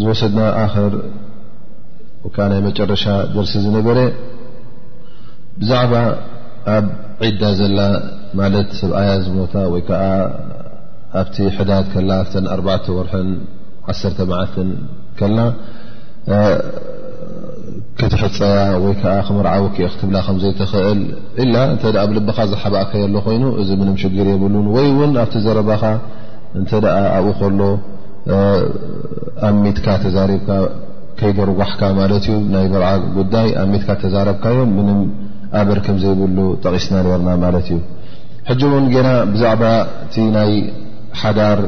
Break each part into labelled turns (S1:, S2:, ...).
S1: ዝወሰድና ኣኸር እካ ናይ መጨረሻ ደርሲ ዝነበረ ብዛዕባ ኣብ ዒዳ ዘላ ማለት ሰብኣያ ዝሞታ ወይ ከዓ ኣብቲ ሕዳድ ከላ ኣብተን ኣርባዕተ ወርሐን ዓሰርተ መዓልትን ከላ ክትሕፀያ ወይ ከዓ ክምርዓዊ ክእ ክትብላ ከምዘይትኽእል ኢላ እንተ ኣብ ልብኻ ዝሓባእከየ ኣሎ ኮይኑ እዚ ምንም ሽግር የብሉን ወይ እውን ኣብቲ ዘረባኻ እንተ ኣብኡ ከሎ ኣሚትካ ተዛሪብካ ከይጎርጓሕካ ማለት እዩ ናይ መርዓ ጉዳይ ኣሚትካ ተዛረብካዮ ምንም ኣበር ከም ዘይብሉ ጠቒስና ነርና ማለት እዩ ሕጂ እውን ጌና ብዛዕባ እቲ ናይ ሓዳር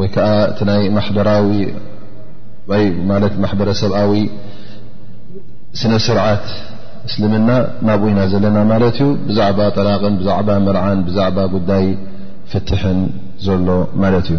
S1: ወይ ከዓ እቲ ናይ ማሕበራዊ ማለት ማሕበረሰብኣዊ ስነ ስርዓት እስልምና ናብኡ ኢና ዘለና ማለት እዩ ብዛዕባ ጠላቅን ብዛዕባ መርዓን ብዛዕባ ጉዳይ ፍትሕን ዘሎ ማለት እዩ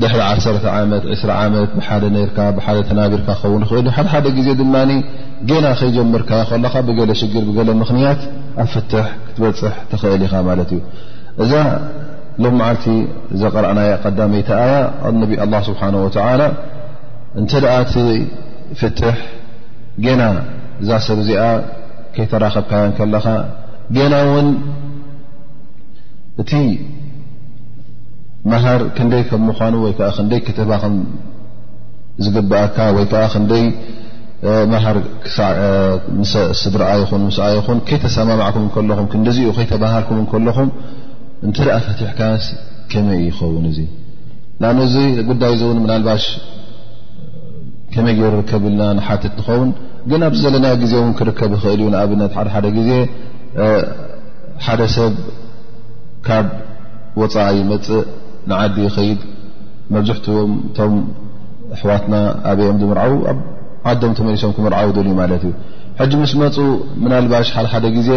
S1: ድሕሪ ዓሰርተ ዓመት ዕስራ ዓመት ብሓደ ነርካ ብሓደ ተናቢርካ ክኸውን ይኽእል ዩ ሓደሓደ ግዜ ድማ ጌና ከይጀምርካዮ ከለኻ ብገለ ሽግር ብገለ ምኽንያት ኣብ ፍትሕ ክትበፅሕ ትኽእል ኢኻ ማለት እዩ እዛ ሎም መዓልቲ ዘቐረእናያ ቀዳመይቲ ኣያ ኣነቢ ኣላ ስብሓን ወተላ እንተ ደኣ እቲ ፍትሕ ጌና እዛ ሰብ እዚኣ ከይተራኸብካያ ከለኻ ጌና እውን እቲ መሃር ክንደይ ከም ምዃኑ ወይ ከዓ ክንደይ ክትህባ ከም ዝግብኣካ ወይ ከዓ ክንደይ መሃር ክሳዕ ምስ ስድራኣ ይኹን ምስኣ ይኹን ከይተሰማማዕኩም እንከለኹም ክንዲዚኡ ከይተባሃልኩም እንከለኹም እንተ ደኣ ፈቲሕካያስ ከመይ ይኸውን እዙ ንኣነ እዚ ጉዳይ እዚ እውን ምናልባሽ ከመይ ገይሩ ርከብልና ንሓትት ንኸውን ግን ኣብዚ ዘለና ግዜ እውን ክርከብ ይኽእል እዩ ንኣብነት ሓደሓደ ግዜ ሓደ ሰብ ካብ ወፃኢ ይመፅእ ንዓዲ ይኸይድ መብዝሕትዎም እቶም ኣሕዋትና ኣብኦም ዝምርዓው ኣብ ዓዶም ተመሊሶም ክምርዓው ደልዩ ማለት እዩ ሕጂ ምስ መፁ ምናልባሽ ሓሓደ ግዜ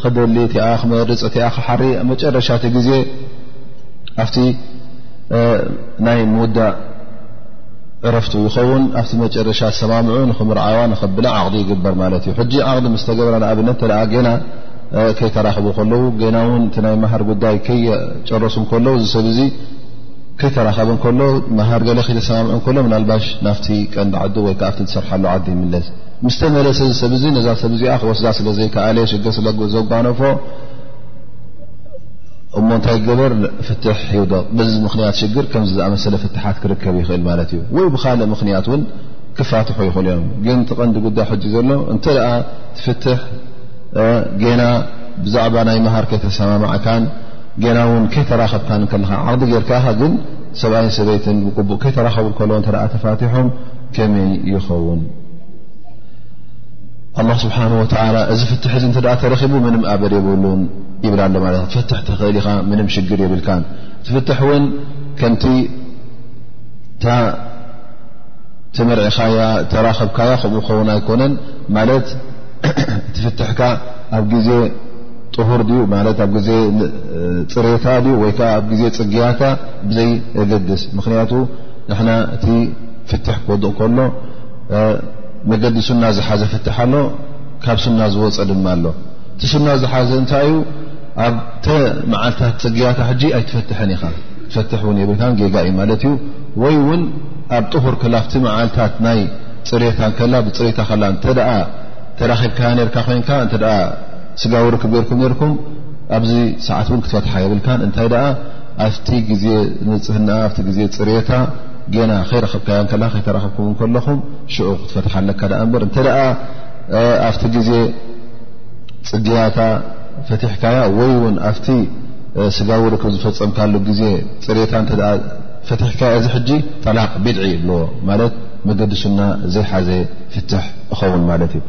S1: ክደሊ እቲኣ ክመርፅ እቲኣ ክሓሪ ኣብ መጨረሻቲ ግዜ ኣብቲ ናይ ምውዳእ ዕረፍቱ ይኸውን ኣብቲ መጨረሻ ዝሰማምዑ ንክምርዓዋ ንክብላ ዓቕዲ ይግበር ማለት እዩ ሕጂ ዓቕዲ ምስተገብራ ንኣብነት ተኣ ገና ከይተራኽቡ ከለዉ ገና ውን እቲ ናይ መሃር ጉዳይ ከይጨረሱ ከለዉ እዚ ሰብ እዚ ከይተራኸበ ከሎ መሃር ገለ ከይተሰማምዐ ከሎ ምናልባሽ ናፍቲ ቀንዲ ዓዱ ወይ ከዓ ብ ዝሰርሓሉ ዓዲ ይምለስ ምስ ተመለሰ እዚ ሰብ እዚ ነዛ ሰብ እዚኣ ክወስዳ ስለ ዘይከኣለ ሽገ ስለ ዘጓነፎ እሞ እንታይ ገበር ፍትሕ ይውደቕ በዚ ምኽንያት ሽግር ከምዚ ዝኣመሰለ ፍትሓት ክርከብ ይኽእል ማለት እዩ ወይ ብካልእ ምኽንያት እውን ክፋትሑ ይኽእሉ እዮም ግን ትቐንዲ ጉዳይ ሕጂ ዘሎ እንተ ትፍትሕ ጌና ብዛዕባ ናይ መሃር ከይተሰማማዕካን ጌና እውን ከይተራኸብካን ከለኻ ዓቕዲ ጌርካ ኢኻ ግን ሰብኣይን ሰበይትን ብግቡእ ከይተራኸቡ ከለዎ እተ ተፋትሖም ከመይ ይኸውን ኣላ ስብሓን ወተላ እዚ ፍትሒ እዚ እንተ ተረኪቡ ምንም ኣበል የብሉን ይብል ኣሎ ማለት ክትፈትሕ ትኽእል ኢኻ ምንም ሽግር የብልካን ትፍትሕ እውን ከምቲ እታ ተመርዕኻያ ተራኸብካያ ከምኡ ክኸውን ኣይኮነን ማለት እቲ ፍትሕካ ኣብ ግዜ ጥሁር ድዩ ማለት ኣብ ግዜ ፅሬታ ድዩ ወይ ከዓ ኣብ ግዜ ፅግያታ ብዘይገድስ ምኽንያቱ ንሕና እቲ ፍትሕ ክወድቕ ከሎ መገዲ ሱና ዝሓዘ ፍትሕ ኣሎ ካብ ሱና ዝወፀ ድማ ኣሎ እቲ ሱና ዝሓዘ እንታይ እዩ ኣብ ተ መዓልታት ፅግያታ ሕጂ ኣይትፈትሐን ኢኻ ትፈትሕ እውን የብልካ ጌጋ እዩ ማለት እዩ ወይ እውን ኣብ ጥሁር ክላፍቲ መዓልታት ናይ ፅርየታ እንከላ ብፅርይታ ከላ እንተ ተራኺብካያ ነርካ ኮይንካ እተ ስጋዊ ርክብ ገርኩም ነርኩም ኣብዚ ሰዓት እውን ክትፈትሓ የብልካን እንታይ ደኣ ኣብቲ ግዜ ንፅህና ኣብቲ ግዜ ፅርየታ ጌና ከይረኽብካያ ከላ ከይተራኽብኩም እንከለኹም ሽዑ ክትፈትሓ ኣለካ ደኣ እምበር እንተ ኣብቲ ግዜ ፅግያታ ፈትሕካያ ወይ እውን ኣብቲ ስጋዊ ርክብ ዝፈፀምካሉ ግዜ ፅርታ ፈቲሕካዮ እዚ ሕጂ ጠላቅ ቢድዒ ይብልዎ ማለት መገዲ ሱና ዘይሓዘ ፍትሕ እኸውን ማለት እዩ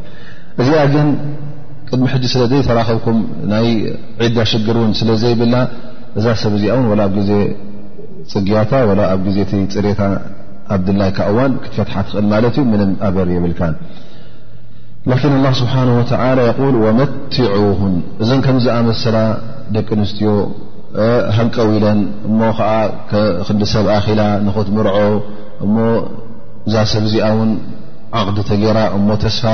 S1: እዚኣ ግን ቅድሚ ሕጂ ስለ ዘይተራኸብኩም ናይ ዒዳ ሽግር እውን ስለ ዘይብላ እዛ ሰብ እዚኣ ውን ወላ ኣብ ግዜ ፅግያታ ወላ ኣብ ግዜ እቲ ፅሬታ ኣብ ድላይካ እዋን ክትፈትሓ ትኽእል ማለት እዩ ምንም ኣበር የብልካን ላኪን ኣላ ስብሓን ወተላ የቁል ወመትዑሁን እዘን ከምዝኣመሰላ ደቂ ኣንስትዮ ሃንቀው ኢለን እሞ ኸዓ ክንዲ ሰብ ኣኺላ ንኽትምርዖ እሞ እዛ ሰብ እዚኣ ውን ዓቕዲ ተገይራ እሞ ተስፋ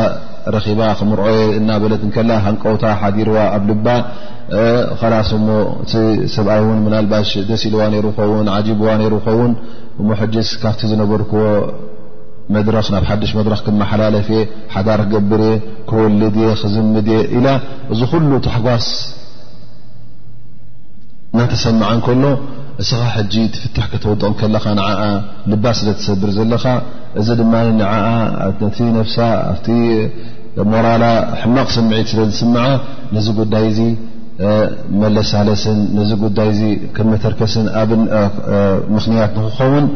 S1: ረኺባ ክምርዖየ እናበለት እንከላ ሃንቀውታ ሓዲርዋ ኣብ ልባ ኸላስ እሞ እቲ ሰብኣይ ውን ምናልባሽ ደስ ኢልዋ ነይሩ ይኸውን ዓጂብዋ ነይሩ ይኸውን እሞ ሕጅስ ካብቲ ዝነበርክዎ መድረኽ ናብ ሓድሽ መድረኽ ክመሓላለፍ እየ ሓዳር ክገብር እየ ክወልድ እየ ክዝምድ እየ ኢላ እዚ ኩሉ ታሕጓስ እናተሰምዓ እንከሎ እስኻ ሕጂ ትፍትሕ ከተወድቕ ከለኻ ንዓኣ ልባ ስለ ትሰብር ዘለኻ እዚ ድማ ንዓ ነቲ ነፍሳ ኣብቲ ሞራላ ሕማቕ ስምዒት ስለ ዝስምዓ ነዚ ጉዳይ እዚ መለሳለስን ነዚ ጉዳይ እዚ ከም መተርከስን ኣብ ምኽንያት ንክኸውን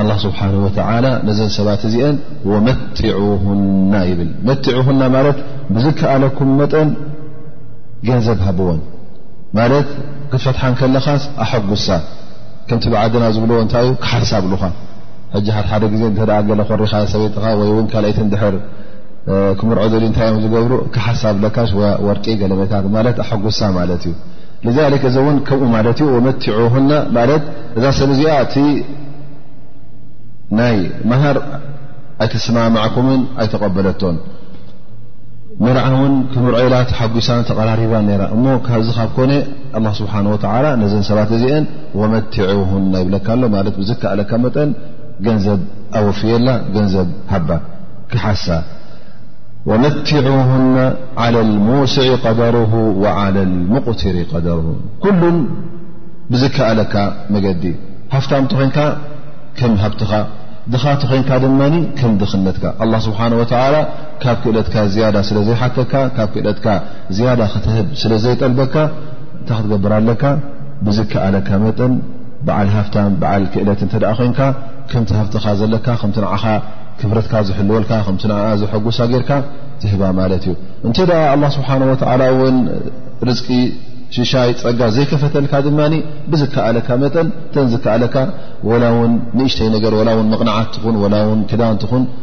S1: ኣላ ስብሓን ወተላ ነዘን ሰባት እዚአን ወመትዑሁና ይብል መትዑሁና ማለት ብዝከኣለኩም መጠን ገንዘብ ሃብወን ማለት ክትፈትሓን ከለኻስ ኣሐጉሳ ከምቲ ብዓድና ዝብልዎ እንታይ እዩ ክሓርሳ ብሉኻ ሕጂ ሓድሓደ ግዜ እንተ ገለ ኮሪኻያ ሰበይትኻ ወይ እውን ካልኣይቲ እንድሕር ክምርዖ ዘልዩ እንታይ እዮም ዝገብሩ ክሓሳ ብለካሽ ወርቂ ገለመታት ማለት ኣሐጉሳ ማለት እዩ ልዛሊክ እዚ እውን ከምኡ ማለት እዩ ወመትዑሁና ማለት እዛ ሰብ እዚኣ እቲ ናይ መሃር ኣይተሰማማዕኩምን ኣይተቐበለቶን መርዓ ውን ክምርዐዩላ ተሓጒሳን ተቐራሪባን ነይራ እሞ ካብዚ ካብ ኮነ ኣላ ስብሓን ወተዓላ ነዘን ሰባት እዚአን ወመትዑሁና ይብለካ ኣሎ ማለት ብዝከኣለካ መጠን ገንዘብ ኣወፍየላ ገንዘብ ሃባ ክሓሳ ወመትዑሁና ዓላ ልሙስዒ ቀደርሁ ወዓላ ልሙቕትሪ ቀደርሁ ኩሉን ብዝከኣለካ መገዲ ሃፍታም ተኾንካ ከም ሃብትኻ ድኻ ተኾንካ ድማ ከም ድኽነትካ ኣላ ስብሓን ወተዓላ ካብ ክእለትካ ዝያዳ ስለ ዘይሓተካ ካብ ክእለትካ ዝያዳ ክትህብ ስለ ዘይጠልበካ እንታይ ክትገብር ኣለካ ብዝከኣለካ መጠን በዓል ሃፍታም በዓል ክእለት እንተ ኮንካ ከምቲ ሃፍትኻ ዘለካ ከምቲ ንዓኻ ክብረትካ ዝሕልወልካ ከምቲ ንኣ ዘሐጉሳ ጌርካ ትህባ ማለት እዩ እንተ ኣላ ስብሓን ወተዓላ እውን ርዝቂ ሽሻይ ፀጋ ዘይከፈተልካ ድማ ብዝከኣለካ መጠን ተን ዝከኣለካ ወላ ውን ንእሽተይ ነገር ላ ውን መቕናዓት ትኹን ላ ውን ክዳን ትኹን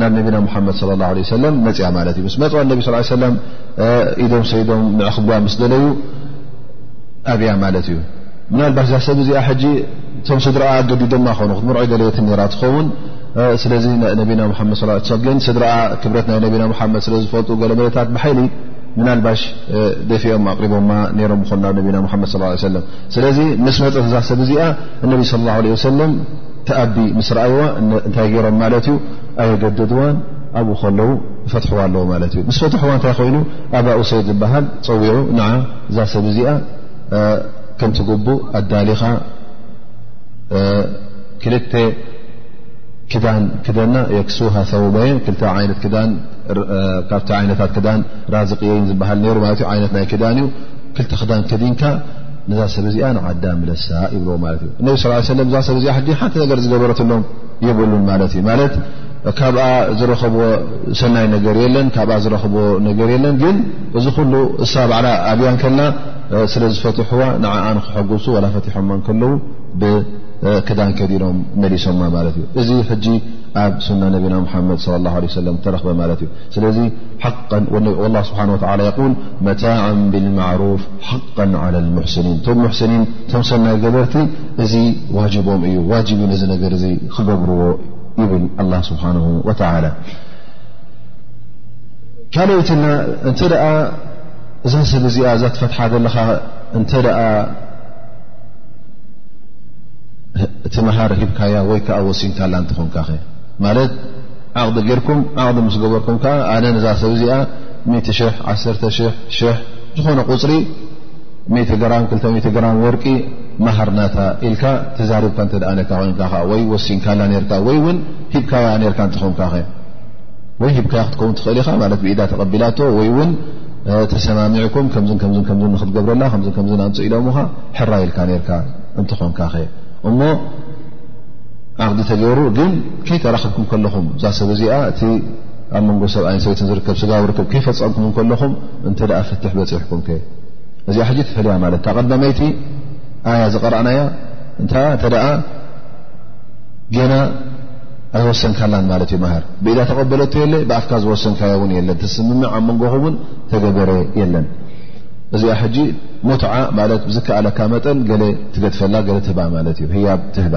S1: ናብ ነቢና ሙሓመድ ለ ላ ለ ሰለም መፅያ ማለት እዩ ምስ መፅዋ ነቢ ስ ሰለም ኢዶም ሰይዶም ምዕክጓ ምስ ደለዩ ኣብያ ማለት እዩ ምናልባሽ እዛ ሰብ እዚኣ ሕጂ እቶም ስድራኣ ኣገዲዶማ ኮኑ ክትምርዖ ይደለየት ራ ትኸውን ስለዚ ነቢና ሓመድ ሰብ ግን ስድራኣ ክብረት ናይ ነቢና ሓመድ ስለ ዝፈልጡ ገለ መለታት ብሓይሊ ምናልባሽ ደፊኦም ኣቅሪቦማ ነሮም ኾኑ ናብ ነቢና ሓመድ ሰለም ስለዚ ምስ መፀት እዛ ሰብ እዚኣ እነቢ ለ ለ ሰለም ትኣቢ ምስ ረኣይዋ እንታይ ገይሮም ማለት እዩ ኣየገደድዋን ኣብኡ ከለዉ ይፈትሕዋ ኣለዉ ማለት እዩ ምስ ፈትሕዋ እንታይ ኮይኑ ኣባ ኡሰይድ ዝበሃል ፀዊዑ ንዓ እዛ ሰብ እዚኣ ከምቲ ግቡእ ኣዳሊኻ ክልተ ክዳን ክደና የክስውሃ ሰውበየን ክልተ ዓይነት ክዳን ካብቲ ዓይነታት ክዳን ራዝቅየይን ዝበሃል ነይሩ ማለት እዩ ዓይነት ናይ ክዳን እዩ ክልተ ክዳን ከዲንካ ነዛ ሰብ እዚኣ ንዓዳ ምለሳ ይብልዎ ማለት እዩ እነቢ ስ ሰለም እዛ ሰብ እዚኣ ሕጂ ሓንቲ ነገር ዝገበረትሎም የብሉን ማለት እዩ ማለት ካብኣ ዝረኸብዎ ሰናይ ነገር የለን ካብኣ ዝረኽብዎ ነገር የለን ግን እዚ ኩሉ እሳ ባዕላ ኣብያ ከላ ስለ ዝፈትሕዋ ንዓኣ ንክሐጉሱ ዋላ ፈትሖማ ከለዉ ብክዳን ከዲኖም መሊሶማ ማለት እዩ እዚ ሕጂ ኣብ ሱና ነቢና ሓመድ ለ ላ ለ ሰለም ተረኽበ ማለት እዩ ስለዚ ሓ ላ ስብሓን ወላ የል መታዕም ብልማዕሩፍ ሓቃ ዓላ ልሙሕስኒን እቶም ሙሕስኒን እቶም ሰናይ ገበርቲ እዚ ዋጅቦም እዩ ዋጅብን እዚ ነገር እዚ ክገብርዎ ይብል ኣላ ስብሓን ወተላ ካልኦይትና እንተ ደኣ እዛ ሰብ እዚኣ እዛ ትፈትሓ ዘለኻ እንተ ደኣ እቲ መሃር ሂብካያ ወይ ከዓ ወሲንካላ እንትኾንካ ኸ ማለት ዓቕዲ ጌርኩም ዓቕዲ ምስ ገበርኩም ከዓ ኣነ ነዛ ሰብ እዚኣ 100 ሽ 1ተ ሽ ሽ ዝኾነ ቁፅሪ 100 ግራም 200 ግራም ወርቂ ማሃር ናታ ኢልካ ተዛሪብካ እተ ነካ ኮንካ ከ ወይ ወሲንካላ ነርካ ወይ ውን ሂብካያ ነርካ እንትኾንካ ከ ወይ ሂብካያ ክትከውን ትኽእል ኢኻ ማለት ብኢዳ ተቐቢላቶ ወይ ውን ተሰማሚዕኩም ከም ከም ከም ንክትገብረላ ከም ከም ኣምፅ ኢሎምኻ ሕራ ኢልካ ነርካ እንትኾንካ ከ እሞ ዓቕዲ ተገይሩ ግን ከይተራኽብኩም ከለኹም እዛ ሰብ እዚኣ እቲ ኣብ መንጎ ሰብኣይን ሰበይትን ዝርከብ ስጋዊ ርክብ ከይፈጸምኩም እንከለኹም እንተ ደኣ ፍትሕ በጺሕኩም ከ እዚኣ ሕጂ ትፈልያ ማለት እታ ቀዳመይቲ ኣያ ዝቐረእናያ እንተ እንተ ደኣ ጌና ኣይወሰንካላን ማለት እዩ ማሃር ብኢዳ ተቐበለቶ የለ ብኣፍካ ዝወሰንካዮ እውን የለን ትስምምዕ ኣብ መንጎኹም ውን ተገበረ የለን እዚኣ ሕጂ ሞትዓ ማለት ብዝከኣለካ መጠን ገለ ትገድፈላ ገለ ትህባ ማለት እዩ ህያብ ትህባ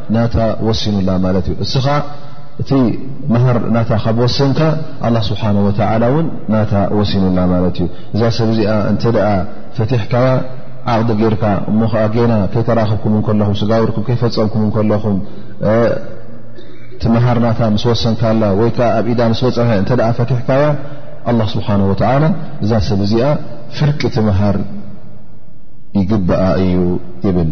S1: ናታ ወሲኑላ ማለት እዩ እስኻ እቲ መሃር ናታ ካብ ወሰንካ ኣላ ስብሓን ወተላ እውን ናታ ወሲኑላ ማለት እዩ እዛ ሰብ እዚኣ እንተ ደኣ ፈትሕካያ ዓቕዲ ጌይርካ እሞ ከዓ ገና ከይተራኽብኩም ከለኹ ስጋውርኩም ከይፈፀምኩም ከለኹም እቲ መሃር ናታ ምስ ወሰንካላ ወይ ከዓ ኣብ ኢዳ ምስ በፅሐ እንተ ፈትሕካያ ኣላ ስብሓን ወተላ እዛ ሰብ እዚኣ ፍርቂ እቲ መሃር ይግብኣ እዩ ይብል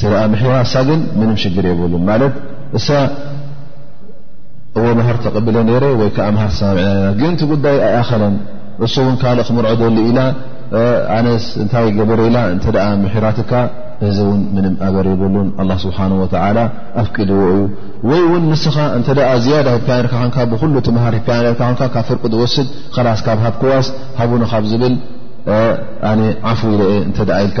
S1: ትርኣ ምሒራ እሳ ግን ምንም ሽግር የብሉን ማለት እሳ እወ መሃር ተቐብለ ነረ ወይ ከዓ መሃር ተሰማምዕና ና ግን እቲ ጉዳይ ኣይኣኸለን እሱ እውን ካልእ ክምርዖ ደሊ ኢላ ኣነስ እንታይ ገበረ ኢላ እንተ ምሒራትካ እዚ እውን ምንም ኣበር የብሉን ኣላ ስብሓን ወተላ ኣፍቂድዎ እዩ ወይ እውን ንስኻ እንተ ዝያዳ ሂብካ ነርካ ንካ ብኩሉ እቲ መሃር ሂብካ ነርካ ንካ ካብ ፍርቂ ዝወስድ ከላስ ካብ ሃብክዋስ ሃቡኒ ካብ ዝብል ኣነ ዓፉ ኢለየ እንተ ኢልካ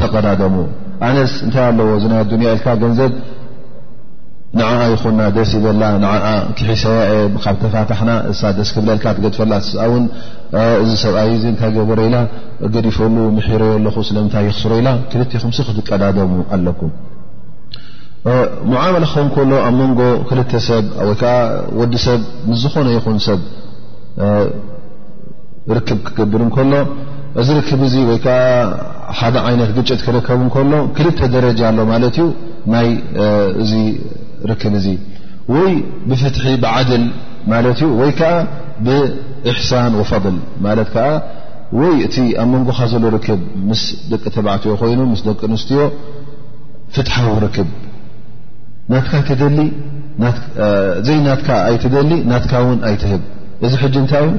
S1: ተቐዳደሙ ኣነስ እንታይ ኣለዎ እዚ ናይ ኣዱንያ ኢልካ ገንዘብ ንዓኣ ይኹና ደስ ይበላ ንዓኣ ክሒሰያ እየ ካብ ተፋታሕና እሳ ደስ ክብለልካ ትገድፈላ ስኣ ውን እዚ ሰብኣይ እዚ እንታይ ገበረ ኢላ ገዲፈሉ ምሒረዮ ኣለኹ ስለምንታይ ይኽስሮ ኢላ ክልትኹምሲ ክትቀዳደሙ ኣለኩም ሙዓመላ ክኸውን ከሎ ኣብ መንጎ ክልተ ሰብ ወይከዓ ወዲ ሰብ ምስ ዝኾነ ይኹን ሰብ ርክብ ክገብር እንከሎ እዚ ርክብ እዚ ወይ ከዓ ሓደ ዓይነት ግጭት ክርከብ እንከሎ ክልተ ደረጃ ኣሎ ማለት እዩ ናይ እዚ ርክብ እዚ ወይ ብፍትሒ ብዓድል ማለት እዩ ወይ ከዓ ብእሕሳን ወፈضል ማለት ከዓ ወይ እቲ ኣብ መንጎኻ ዘሎ ርክብ ምስ ደቂ ተባዕትዮ ኮይኑ ምስ ደቂ ኣንስትዮ ፍትሓዊ ርክብ ናትካ ትደሊ ዘይናትካ ኣይትደሊ ናትካ እውን ኣይትህብ እዚ ሕጂ እንታይ እዩ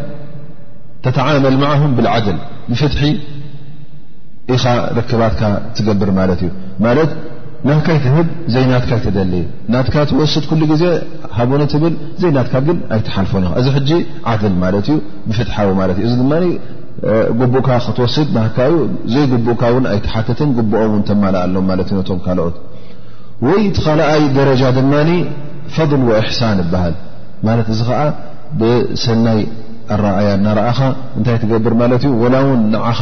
S1: ተተዓመል ማዓሁም ብልዓድል ብፍትሒ ኢኻ ርክባትካ ትገብር ማለት እዩ ማለት ናትካ ይትህብ ዘይናትካ ይትደሊ ናትካ ትወስድ ኩሉ ግዜ ሃቡኒ ትብል ዘይናትካ ግን ኣይትሓልፎን እዚ ሕጂ ዓድል ማለት እዩ ብፍትሓዊ ማለት እዩ እዚ ድማ ጉቡእካ ክትወስድ ናካ እዩ ዘይጉቡእካ እውን ኣይትሓትትን ጉቡኦም እውን ተማልኣሎም ማለት እዩ ነቶም ካልኦት ወይ እቲ ካልኣይ ደረጃ ድማ ፈضል ወእሕሳን ይበሃል ማለት እዚ ኸኣ ብሰናይ ኣረኣእያ እናረኣኻ እንታይ ትገብር ማለት እዩ ወላ እውን ንዓኻ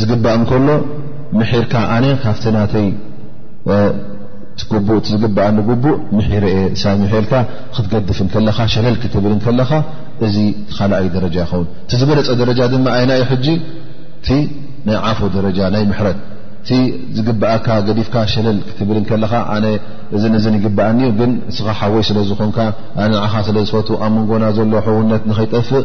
S1: ዝግባእ እንከሎ ምሒርካ ኣነ ካብቲ ናተይ ትግቡእ ዝግባኣኒ ግቡእ ምሒረ እየ ሳሚሐልካ ክትገድፍ እንከለኻ ሸለል ክትብል እንከለኻ እዚ ኻልኣይ ደረጃ ይኸውን እቲ ዝበለፀ ደረጃ ድማ ኣይናይ ሕጂ እቲ ናይ ዓፉ ደረጃ ናይ ምሕረት እቲ ዝግብኣካ ገዲፍካ ሸለል ክትብል ከለኻ ኣነ እዝን እዝን ይግብኣኒ እዩ ግን እስኻ ሓወይ ስለ ዝኾንካ ኣነ ንዓኻ ስለ ዝፈት ኣብ መንጎና ዘሎ ሕውነት ንኸይጠፍእ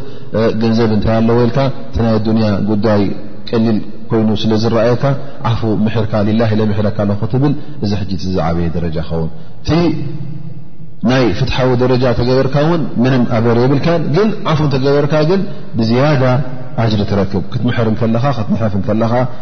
S1: ገንዘብ እንታይ ኣለዎ ኢልካ እቲ ናይ ኣዱንያ ጉዳይ ቀሊል ኮይኑ ስለ ዝረኣየካ ዓፉ ምሕርካ ሊላ ኢለ ምሕረካ ኣለኹ ክትብል እዚ ሕጂ እቲ ዝዓበየ ደረጃ ይኸውን እቲ ናይ ፍትሓዊ ደረጃ ተገበርካ እውን ምንም ኣበር የብልካን ግን ዓፉ እንተገበርካ ግን ብዝያዳ ኣጅሪ ትረክብ ክትምሕር ከለኻ ክትምሕፍ ከለኻ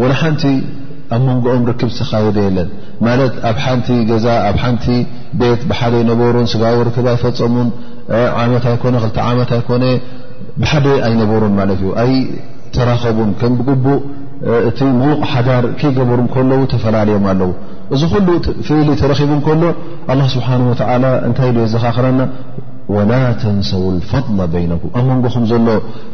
S1: ወላ ሓንቲ ኣብ መንጎኦም ርክብ ዝተኻየደ የለን ማለት ኣብ ሓንቲ ገዛ ኣብ ሓንቲ ቤት ብሓደ ኣይነበሩን ስጋዊ ርክብ ኣይፈፀሙን ዓመት ኣይኮነ ክልተ ዓመት ኣይኮነ ብሓደ ኣይነበሩን ማለት እዩ ኣይተራኸቡን ከም ብግቡእ እቲ ምዉቕ ሓዳር ከይገበሩ ከለዉ ተፈላለዮም ኣለዉ እዚ ኩሉ ፍልሊ ተረኺቡ ከሎ ኣላ ስብሓን ወተዓላ እንታይ ኢሉ የዘኻኽረና ወላ ተንሰው ልፈضላ በይነኩም ኣብ መንጎኹም ዘሎ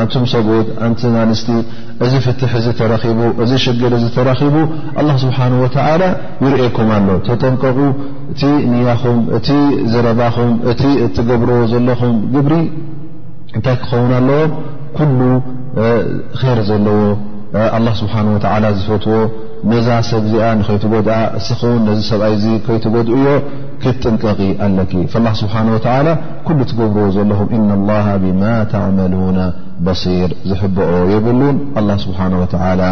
S1: ኣንቱም ሰብኡት ኣንትን ኣንስቲ እዚ ፍትሕ እዚ ተረኺቡ እዚ ሽግር እዚ ተረኺቡ ኣላ ስብሓን ወተዓላ ይርእኩም ኣሎ ተጠንቀቑ እቲ ንያኹም እቲ ዘረባኹም እቲ እትገብርዎ ዘለኹም ግብሪ እንታይ ክኸውን ኣለዎ ኩሉ ኼር ዘለዎ ኣላ ስብሓን ወተዓላ ዝፈትዎ ነዛ ሰብ እዚኣ ንኸይትጎድኣ እስኺ ውን ነዚ ሰብኣይ እዚ ከይትጎድእዮ ክትጥንቀቒ ኣለኪ ላ ስብሓን ወተዓላ ኩሉ ትገብርዎ ዘለኹም እነ ላሃ ብማ ተዕመሉና በሲር ዝሕብኦ የብሉን ኣላ ስብሓን ወተላ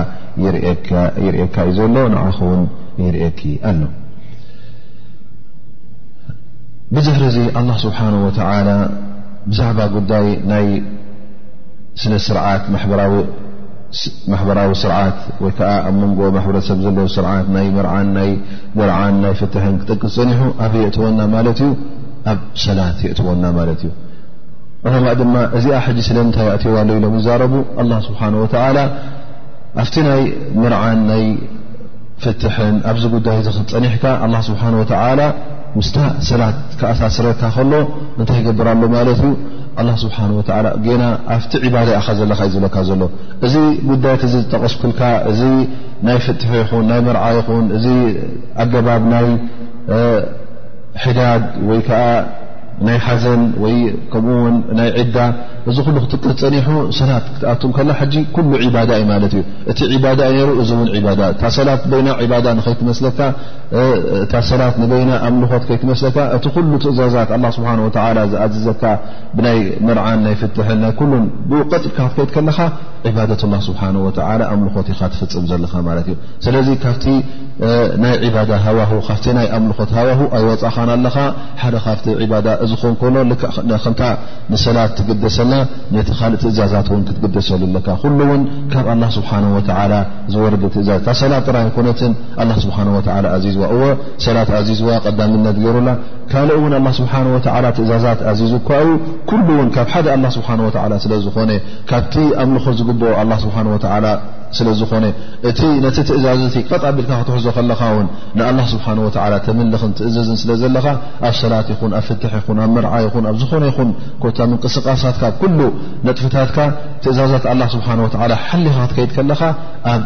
S1: ይርእካ እዩ ዘሎ ንዓኽ ውን ይርእኪ ኣሎ ብዝሕሪ እዚ ኣላ ስብሓን ወተላ ብዛዕባ ጉዳይ ናይ ስነ ስርዓት ማሕበራዊ ስርዓት ወይ ከዓ ኣብ መንጎ ማሕበረሰብ ዘለዎ ስርዓት ናይ መርዓን ናይ ደርዓን ናይ ፍትሕን ክጠቅስ ፀኒሑ ኣበይ የእተወና ማለት እዩ ኣብ ሰላት የእትወና ማለት እዩ ዑለማእ ድማ እዚኣ ሕጂ ስለምንታይ ኣእትዋ ኣሎ ኢሎም ይዛረቡ ኣላ ስብሓን ወተዓላ ኣብቲ ናይ ምርዓን ናይ ፍትሕን ኣብዚ ጉዳይ እዚ ክትፀኒሕካ ኣላ ስብሓን ወተዓላ ምስታ ሰላት ክኣሳስረካ ከሎ እንታይ ይገብር ኣሎ ማለት እዩ ኣላ ስብሓን ወተዓላ ገና ኣብቲ ዕባዳ ኢኻ ዘለካ እዩ ዝብለካ ዘሎ እዚ ጉዳይት እዚ ዝጠቐስኩልካ እዚ ናይ ፍትሒ ይኹን ናይ መርዓ ይኹን እዚ ኣገባብ ናይ ሕዳግ ወይ ከዓ ናይ ሓዘን ወይ ከምኡ ውን ናይ ዒዳ እዚ ኩሉ ክትቅር ፀኒሑ ሰላት ክትኣቱ ከላ ሕጂ ኩሉ ዒባዳ እዩ ማለት እዩ እቲ ዒባዳ ዩ ነሩ እዚ እውን ባዳ እታ ሰላት በይና ዕባዳ ንኸይትመስለካ እታ ሰላት ንበይና ኣምልኾት ከይትመስለካ እቲ ኩሉ ትእዛዛት ኣላ ስብሓን ወተላ ዝኣዝዘካ ብናይ መርዓን ናይ ፍትሕን ናይ ኩሉን ብኡ ቀጥ ኢልካ ክትከይድ ከለኻ ዕባደት ላ ስብሓን ወተላ ኣምልኾት ኢኻ ትፍፅም ዘለኻ ማለት እዩ ስለዚ ካብቲ ናይ ዒባዳ ሃዋሁ ካብቲ ናይ ኣምልኾት ሃዋሁ ኣይወፃኻን ኣለኻ ሓደ ካብቲ ዒባዳ እዚ ክኾን ከሎ ልክ ከምታ ንሰላት ትግደሰላ ነቲ ካልእ ትእዛዛት እውን ክትግደሰሉ ኣለካ ኩሉ እውን ካብ ኣላ ስብሓን ወተዓላ ዝወርድ ትእዛዝ እታ ሰላት ጥራይ ኣይኮነትን ኣላ ስብሓን ወተዓላ ኣዚዝዋ እወ ሰላት ኣዚዝዋ ቀዳምነት ገይሩላ ካልእ እውን ኣላ ስብሓን ወተዓላ ትእዛዛት ኣዚዙ እኳ እዩ ኩሉ እውን ካብ ሓደ ኣላ ስብሓን ወተዓላ ስለ ዝኾነ ካብቲ ኣምልኾት ዝግብኦ ኣላ ስብሓን ወተዓላ ስለ ዝኾነ እቲ ነቲ ትእዛዝ እቲ ቀጥ ኣቢልካ ክትሕዞ ከለኻ ውን ንኣላ ስብሓን ወላ ተምልኽን ትእዘዝን ስለ ዘለኻ ኣብ ሰላት ይኹን ኣብ ፍትሕ ይኹን ኣብ መርዓ ይኹን ኣብ ዝኾነ ይኹን ኮታ ምንቅስቃሳትካ ብ ኩሉ ነጥፍታትካ ትእዛዛት ኣላ ስብሓን ወላ ሓሊኻ ክትከይድ ከለኻ ኣብ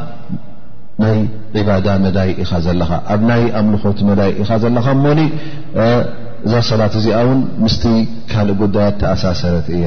S1: ናይ ዒባዳ መዳይ ኢኻ ዘለኻ ኣብ ናይ ኣምልኾት መዳይ ኢኻ ዘለኻ እሞኒ እዛ ሰላት እዚኣ ውን ምስቲ ካልእ ጉዳያት ተኣሳሰረት እያ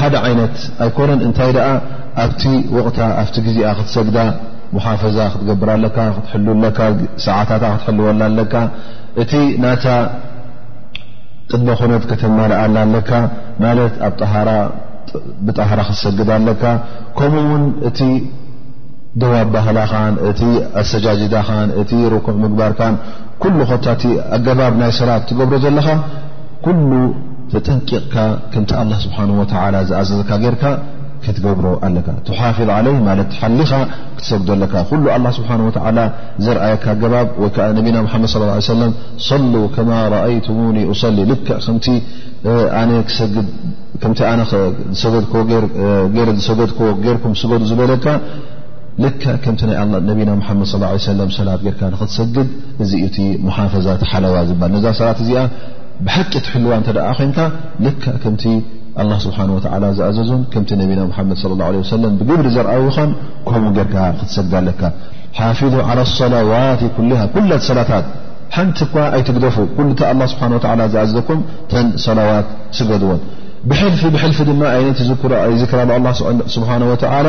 S1: ሓደ ዓይነት ኣይኮነን እንታይ ደኣ ኣብቲ ወቕታ ኣብቲ ግዜኣ ክትሰግዳ ሙሓፈዛ ክትገብር ኣለካ ክትሕሉ ኣለካ ሰዓታታ ክትሕልወላ ኣለካ እቲ ናታ ቅድመ ኩነት ከተማልኣላ ኣለካ ማለት ኣብ ጠሃራ ብጠሃራ ክትሰግድ ኣለካ ከምኡ ውን እቲ ደዋብ ባህላኻን እቲ ኣሰጃጅዳኻን እቲ ርኩዕ ምግባርካን ኩሉ ኮታ እቲ ኣገባብ ናይ ሰላት ትገብሮ ዘለኻ ኩሉ ተጠንቂቕካ ከምቲ ኣላ ስብሓን ወተላ ዝኣዘዘካ ጌርካ ክትገብሮ ኣለካ ትሓፊዝ ዓለይ ማለት ትሓሊኻ ክትሰግዶ ኣለካ ኩሉ ኣላ ስብሓን ወተላ ዘርኣየካ ኣገባብ ወይ ከዓ ነቢና ምሓመድ ስ ለ ሰለም ሰሉ ከማ ረኣይቱሙኒ ኡሰሊ ልክዕ ከምቲ ኣነ ክሰግድ ከምቲ ኣነ ዝሰገድክዎ ገይረ ዝሰገድክዎ ጌርኩም ስገዱ ዝበለካ ልክዕ ከምቲ ናይ ኣላ ነቢና ሙሓመድ ስ ላ ሰለም ሰላት ጌርካ ንኽትሰግድ እዚ እዩ እቲ ሙሓፈዛቲ ሓለዋ ዝባል ነዛ ሰላት እዚኣ ብሓቂ ትሕልዋ እንተ ደኣ ኮንካ ልክዕ ከምቲ ኣላ ስብሓን ወተዓላ ዝኣዘዞን ከምቲ ነቢና ሙሓመድ ስለ ላ ለ ሰለም ብግብሪ ዘርኣዊኻን ከምኡ ጌርካ ክትሰግድ ኣለካ ሓፊዙ ዓላ ሰላዋት ኩልሃ ኩለት ሰላታት ሓንቲ እኳ ኣይትግደፉ ኩሉ እቲ ኣላ ስብሓን ወተዓላ ዝኣዘዘኩም ተን ሰላዋት ስገድዎን ብሕልፊ ብሕልፊ ድማ ኣይነት ይዝክራሉ ኣላ ስብሓን ወተዓላ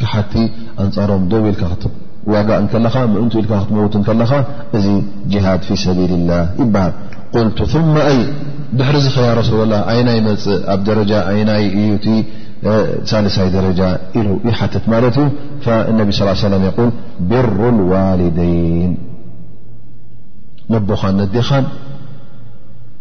S1: ከሓድቲ ኣንጻሮም ደው ኢልካ ክትዋጋእ እንከለኻ ምእንቱ ኢልካ ክትመውት እንከለኻ እዚ ጅሃድ ፊ ሰቢልላህ ይበሃል። ቁልቱ ثመ ኣይ ድሕሪ እዚ ኸያ ረሱለላህ ኣይናይ ይመጽእ ኣብ ደረጃ ኣይናይ እዩ እቲ ሳልሳይ ደረጃ ኢሉ ይሓትት ማለት እዩ ፈነቢ ስ ሰለም የቁል ብሩ ልዋሊደይን ነቦኻን ነዴኻን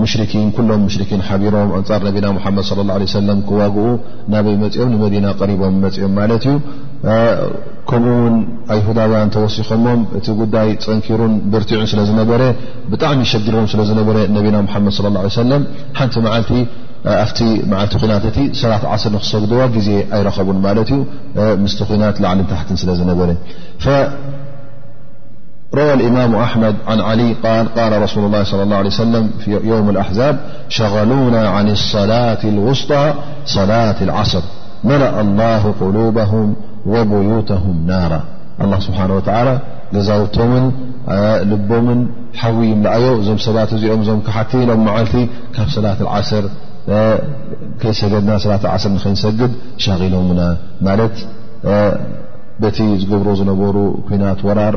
S1: ሙሽሪኪን ኩሎም ሙሽሪኪን ሓቢሮም ኣንጻር ነቢና ሙሓመድ ስ ላ ለ ሰለም ክዋግኡ ናበይ መጺኦም ንመዲና ቀሪቦም መጺኦም ማለት እዩ ከምኡ ውን ኣይሁዳውያን ተወሲኾሞም እቲ ጉዳይ ፀንኪሩን ብርቲዑን ስለ ዝነበረ ብጣዕሚ ሸጊሮም ስለ ዝነበረ ነቢና ሓመድ ለ ላ ሰለም ሓንቲ መዓልቲ ኣብቲ መዓልቲ ኩናት እቲ ሰላት ዓስር ንክሰግድዋ ግዜ ኣይረኸቡን ማለት እዩ ምስቲ ኩናት ላዕልን ታሕትን ስለ ዝነበረ روى الامام أحمد عن علي قال رسول الله صلى الله عليه وسلم يوم الأحزاب شغلونا عن الصلاة الوسطى صلاة العصر ملأ الله قلوبهم وبيوتهم نارا الله سبحانه وتعالى ذتم بم حويم ليه م سبات ممتم ملت لاة العر جدنالاة العصر نس غل በቲ ዝገብሮ ዝነበሩ ኩናት ወራር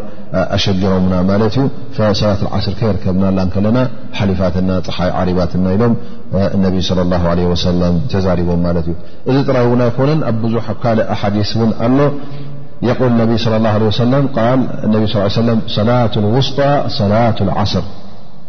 S1: ኣሸጊሮምና ማለት እዩ ሰላት ዓስር ከይርከብናላ ከለና ሓሊፋትና ፀሓይ ዓሪባትና ኢሎም እነቢ ለ ላ ለ ወሰለም ተዛሪቦም ማለት እዩ እዚ ጥራይ እውን ኣይኮነን ኣብ ብዙሕ ኣብ ካልእ ኣሓዲስ እውን ኣሎ የቁል ነቢ ለ ላ ለ ወሰለም ቃል እነቢ ስ ሰለም ሰላት ውስጣ ሰላት ዓስር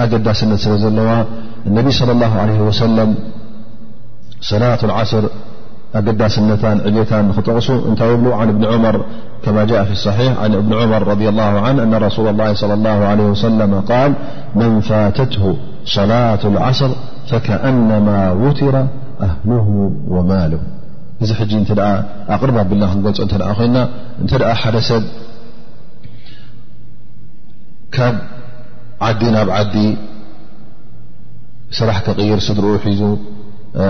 S1: أجسن س النبي صلى الله عليه وسلم لة العصر أجسن غ عن بن مر كما جاء في الصحي عن بن عمر رض الله عنه أن رسول الله صلى الله عليه وسلم ال من فاتته صلاة العصر فكأنما وتر أهله وماله أقر ا س ዓዲ ናብ ዓዲ ስራሕ ክቕይር ስድርኡ ሒዙ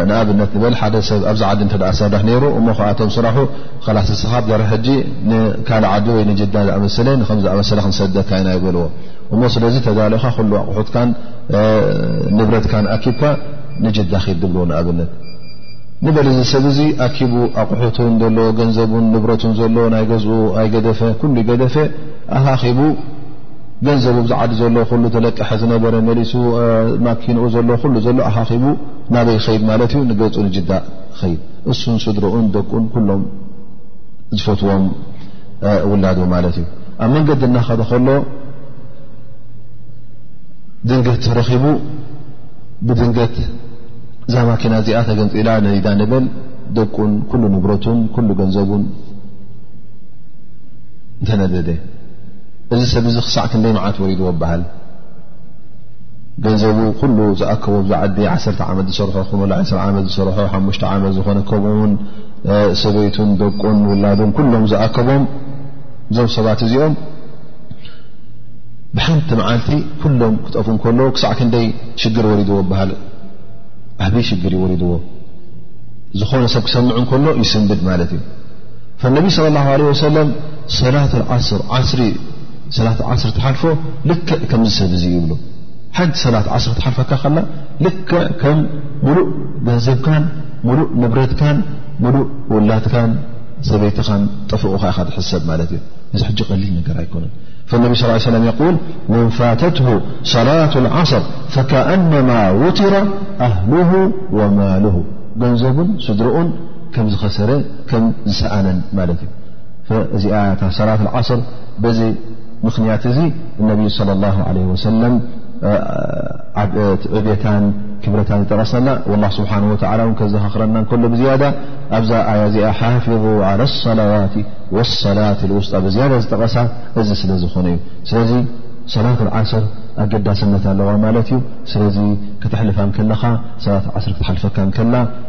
S1: ንኣብነት ንበል ሓደ ሰብ ኣብዚ ዓዲ እተ ሰርሕ ነይሩ እሞ ከዓ እቶም ስራሑ ላስ ስሓብ ዘርሒ ሕጂ ንካልእ ዓዲ ወይ ንጅዳ ዝኣመሰለ ንከምዝኣመሰለ ክንሰደካ ኢና ይበልዎ እሞ ስለዚ ተዳልኻ ኩሉ ኣቑሑትካን ንብረትካን ኣኪብካ ንጅዳ ኪድ ድብልዎ ንኣብነት ንበል እዚ ሰብ እዚ ኣኪቡ ኣቑሑትን ዘሎ ገንዘቡን ንብረቱን ዘሎ ናይ ገዝኡ ኣይገደፈ ኩሉ ይገደፈ ኣካኪቡ ገንዘቡ ብዚ ዓዲ ዘሎ ኩሉ ተለቀሐ ዝነበረ መሊሱ ማኪንኡ ዘሎ ኩሉ ዘሎ ኣኻኺቡ ናበይ ኸይድ ማለት እዩ ንገፁ ንጅዳ ኸይድ እሱን ስድርኡን ደቁን ኩሎም ዝፈትዎም ውላዱ ማለት እዩ ኣብ መንገዲ እናኸደ ከሎ ድንገት ተረኺቡ ብድንገት እዛ ማኪና እዚኣ ተገንፂላ ነሊዳ ንበል ደቁን ኩሉ ንብረቱን ኩሉ ገንዘቡን እንተነደደ እዚ ሰብ እዚ ክሳዕ ክንደይ መዓት ወሪድዎ በሃል ገንዘቡ ኩሉ ዝኣከቦ ብ ዓዲ ዓሰ ዓመት ዝሰርሖ ክኾ ዓስ ዓመት ዝሰርሖ ሓሙሽተ ዓመት ዝኾነ ከምኡውን ሰበይቱን ደቁን ውላዱን ኩሎም ዝኣከቦም እዞም ሰባት እዚኦም ብሓንቲ መዓልቲ ኩሎም ክጠፍ ከለዉ ክሳዕ ክንደይ ሽግር ወሪድዎ በሃል ዓብይ ሽግር ይወሪድዎ ዝኾነ ሰብ ክሰምዑ ከሎ ይስንብድ ማለት እዩ ነቢ صለ ላه ለ ወሰለም ሰላት ዓስር ዓስሪ ሰላት ዓስር ትሓልፎ ልክዕ ከምዚ ሰብ እዙ ይብሉ ሓንቲ ሰላት ዓስር ትሓልፈካ ከላ ልክዕ ከም ሙሉእ ገንዘብካን ሙሉእ ንብረትካን ሙሉእ ውላትካን ሰበይትኻን ጠፍቑካ ኢኻ ትሕሰብ ማለት እዩ እዚ ሕጂ ቀሊል ነገር ኣይኮነን ነቢ ስ ሰለ የል መን ፋተት ሰላት ዓስር ፈከኣነማ ውትራ ኣህልሁ ወማልሁ ገንዘቡን ስድርኡን ከም ዝኸሰረ ከም ዝሰኣነን ማለት እዩ እዚኣ እታ ሰላት ዓስር በዚ ምኽንያት እዚ እነብዩ صለ ላ ለ ወሰለም ዕብታን ክብረታን ይጠቐሰና ላ ስብሓን ወላ ን ከዘኻኽረና ከሎ ብዝያዳ ኣብዛ ኣያ እዚኣ ሓፊ ላ ሰላዋት ወሰላት ውስጣ ብዝያዳ ዝጠቐሳ እዚ ስለ ዝኾነ እዩ ስለዚ ሰላት ዓስር ኣገዳስነት ኣለዋ ማለት እዩ ስለዚ ከተሕልፋ ከለኻ ሰላት ዓስር ክትሓልፈካ ከላ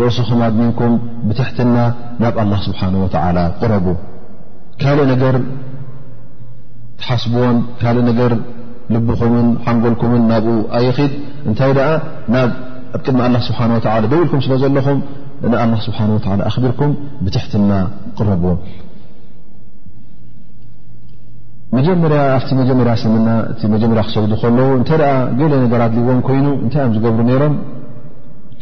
S1: ርእስኹም ኣድኒንኩም ብትሕትና ናብ ኣላ ስብሓን ወተዓላ ቅረቡ ካልእ ነገር ትሓስብዎን ካልእ ነገር ልብኹምን ሓንጎልኩምን ናብኡ ኣይኺድ እንታይ ደኣ ናብ ኣብ ቅድሚ ኣላ ስብሓን ወተላ ደው ኢልኩም ስለ ዘለኹም ንኣላ ስብሓን ወተላ ኣኽቢርኩም ብትሕትና ቅረብዎ መጀመርያ ኣብቲ መጀመርያ ስምና እቲ መጀመርያ ክሰግዱ ከለዉ እንተ ገለ ነገር ኣድልዎም ኮይኑ እንታይ እዮም ዝገብሩ ነይሮም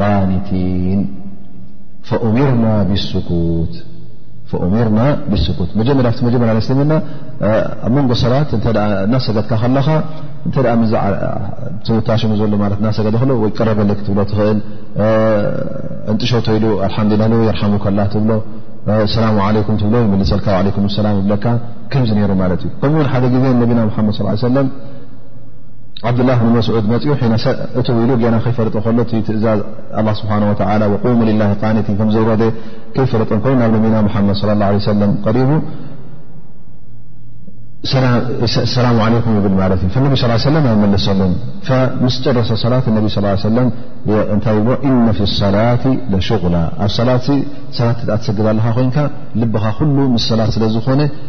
S1: ቃኒቲን ፈኡሚርና ብስኩት ፈኡሚርና ብስኩት መጀመርያ ክቲ መጀመርያ ኣስልምና ኣብ መንጎ ሰባት እተ እናሰገድካ ከለኻ እንተ ምዛ ትውታሽሙ ዘሎ ማለት እናሰገደ ከሎ ወይ ቀረበለ ክትብሎ ትኽእል እንጥሸቶ ኢሉ ኣልሓምዱላ ን የርሓሙ ከላ ትብሎ ሰላሙ ዓለይኩም ትብሎ ይምልሰልካ ዓለይኩም ሰላም ይብለካ ከምዚ ነይሩ ማለት እዩ ከምኡውን ሓደ ግዜ ነቢና ምሓመድ ስ ሰለም ዓብዱላህ ብን መስዑድ መፅኡ ሒነ ሰእ እት ኢሉ ገና ከይፈለጠ ከሎ እቲ ትእዛዝ ኣላ ስብሓን ወተላ ወቁሙ ልላ ቃኒቲን ከም ዘውረደ ከይፈለጠ ኮይኑ ናብ ነቢና ሙሓመድ ለ ላ ለ ሰለም ቀሪቡ ሰላሙ ዓለይኩም ይብል ማለት እዩ ፈነቢ ስ ሰለም ኣይመለሰሉን ምስ ጨረሰ ሰላት ነቢ ስ ሰለም እንታይ ይብሎ እነ ፊ ሰላት ለሽغላ ኣብ ሰላት ሰላት ትሰግድ ኣለካ ኮይንካ ልብኻ ኩሉ ምስ ሰላት ስለ ዝኾነ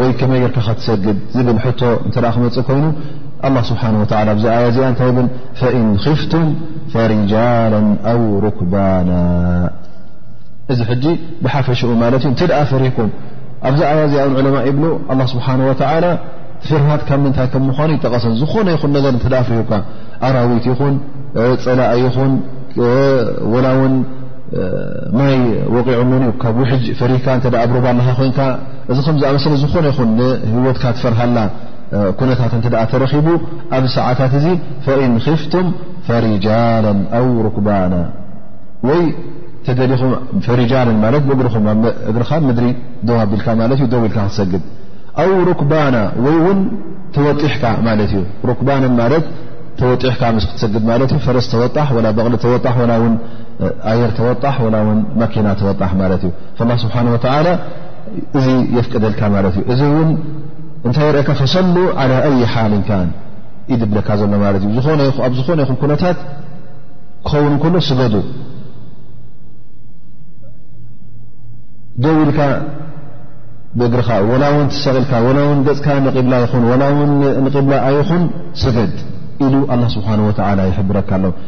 S1: ወይ ከመይ ጌርካ ኸ ትሰግድ ዝብል ሕቶ እንተ ክመፅእ ኮይኑ ኣላ ስብሓን ወተላ ብዚ ኣያ እዚኣ እንታይ ብል ፈኢን ኽፍቱም ፈሪጃላ ኣው ሩክባና እዚ ሕጂ ብሓፈሽኡ ማለት እዩ እንተደኣ ፈሪህኩም ኣብዚ ኣያ እዚኣ ን ዕለማ ይብሉ ኣላ ስብሓን ወተላ ፍርሃት ካብ ምንታይ ከም ምዃኑ ይጠቐሰን ዝኾነ ይኹን ነገር እንተ ፍርህካ ኣራዊት ይኹን ፀላእ ይኹን ወላ ውን ማይ ወቒዑ መን እዩ ካብ ውሕጅ ፈሪህካ እተ ኣብ ሮባ ኣለኻ ኮንካ እዚ ከም ዝኣመሰለ ዝኾነ ይኹን ንህወትካ ትፈርሃላ ኩነታት እተ ተረኺቡ ኣብዚ ሰዓታት እዚ ፈኢን ክፍቱም ፈሪጃላ ኣው ሩክባና ወይ ተደሊኹም ፈሪጃላ ማለት ብእግርኹም እግርካ ምድሪ ደው ኣቢልካ ማለት እዩ ደው ኢልካ ክትሰግድ ኣው ሩክባና ወይ እውን ተወጢሕካ ማለት እዩ ሩክባና ማለት ተወጢሕካ ምስ ክትሰግድ ማለት እዩ ፈረስ ተወጣሕ ወላ በቕሊ ተወጣሕ ወላ ውን ኣየር ተወጣሕ ወላ ውን መኪና ተወጣሕ ማለት እዩ ላ ስብሓን ወተላ እዚ የፍቅደልካ ማለት እዩ እዚ እውን እንታይ ይርእካ ፈሰሉ ዓላ ኣይ ሓልን ካን ኢድብለካ ዘሎ ማለት እዩ ኣብ ዝኾነ ይኹን ኩነታት ክኸውን ከሎ ስገዱ ደው ኢልካ ብእግርኻ ወላ ውን ትሰቕልካ ወላ ውን ገፅካ ንቂብላ ይኹን ወላ ውን ንቂብላ ኣይኹን ስገድ ኢሉ ኣላ ስብሓን ወተላ ይሕብረካ ኣሎ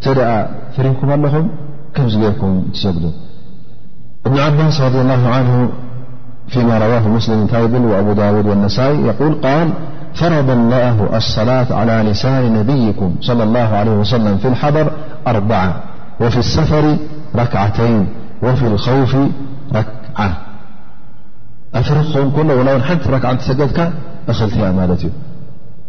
S1: اتدأ فرهكم لهم كم زركم د ابن عباس -رضي الله عنه فيما رواه مسلم تايبل وأبو داود والنسائي يقول قال فرض الله الصلاة على لسان نبيكم صلى الله عليه وسلم في الحضر أربعة وفي السفر ركعتين وفي الخوف ركعة ክ ሰ ዚ ብ ه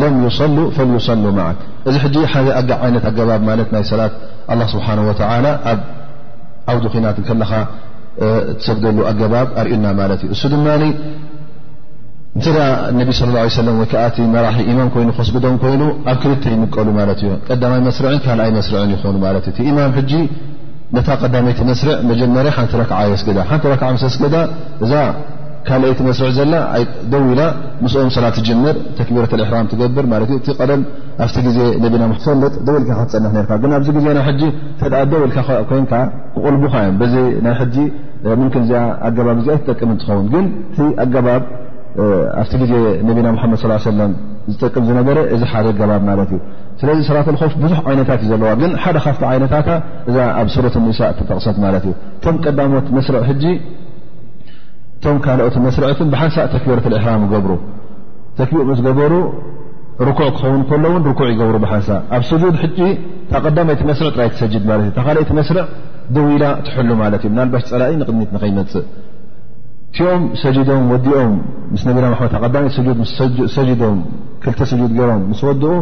S1: ለም ይሰሉ ፈልይሰሉ መዓክ እዚ ሕጂ ሓደ ኣጋ ዓይነት ኣገባብ ማለት ናይ ሰላት ኣላ ስብሓን ወተላ ኣብ ዓውዲ ኩናት ከለኻ እትሰግደሉ ኣገባብ ኣርእዩና ማለት እዩ እሱ ድማ እንተ ነቢ ስለ ላ ሰለም ወይ ከዓ እቲ መራሒ ኢማም ኮይኑ ከስግዶም ኮይኑ ኣብ ክልተ ይምቀሉ ማለት እዩ ቀዳማይ መስርዕን ካልኣይ መስርዕን ይኾኑ ማለት እዩ እቲ ኢማም ሕጂ ነታ ቀዳመይቲ መስርዕ መጀመርያ ሓንቲ ረክዓ የስግዳ ሓንቲ ረክዓ ምስ ኣስገዳ እዛ ካልኣይቲ መስርዕ ዘላ ደው ኢላ ምስኦም ሰላት ትጅምር ተክቢረት ሕራም ትገብር ማት ዩ እቲ ቀደም ኣብቲ ግዜ ነቢና ፈልጥ ደው ኢልካ ክትፀንሕ ርካ ግን ኣብዚ ግዜና ሕጂ ተ ደው ኢልካ ኮንካ ክቕልቡካ እዮም በዚ ናይ ሕጂ ምክን እዚኣ ኣገባብ እዚኣ ትጠቅም እንትኸውን ግን እቲ ኣገባብ ኣብቲ ግዜ ነቢና ሓመድ ስ ሰለም ዝጠቅም ዝነበረ እዚ ሓደ ኣገባብ ማለት እዩ ስለዚ ሰላት ልኮፍ ብዙሕ ዓይነታት እዩ ዘለዋ ግን ሓደ ካብቲ ዓይነታታ እዛ ኣብ ሱረት ኒሳእ ተጠቕሰት ማለት እዩ እቶም ቀዳሞት መስርዕ ሕጂ እቶም ካልኦት መስርዕትን ብሓንሳእ ተክቢረት ሕራም ይገብሩ ተክቢእ ምስ ገበሩ ርኩዕ ክኸውን ከሎ ውን ርኩዕ ይገብሩ ብሓንሳእ ኣብ ስጁድ ሕጂ እታ ቀዳመይቲ መስርዕ ጥራይ ትሰጅድ ማለት እዩ ካልይቲ መስርዕ ደውኢላ ትሕሉ ማለት እዩ ምናልባሽ ፀላኢ ንቕድኒት ንኸይመፅእ እቲኦም ሰጅዶም ወዲኦም ምስ ነቢና መሓመድ ቀዳመይቲ ስጁድ ሰጅዶም ክልተ ስጁድ ገይሮም ምስ ወድኡ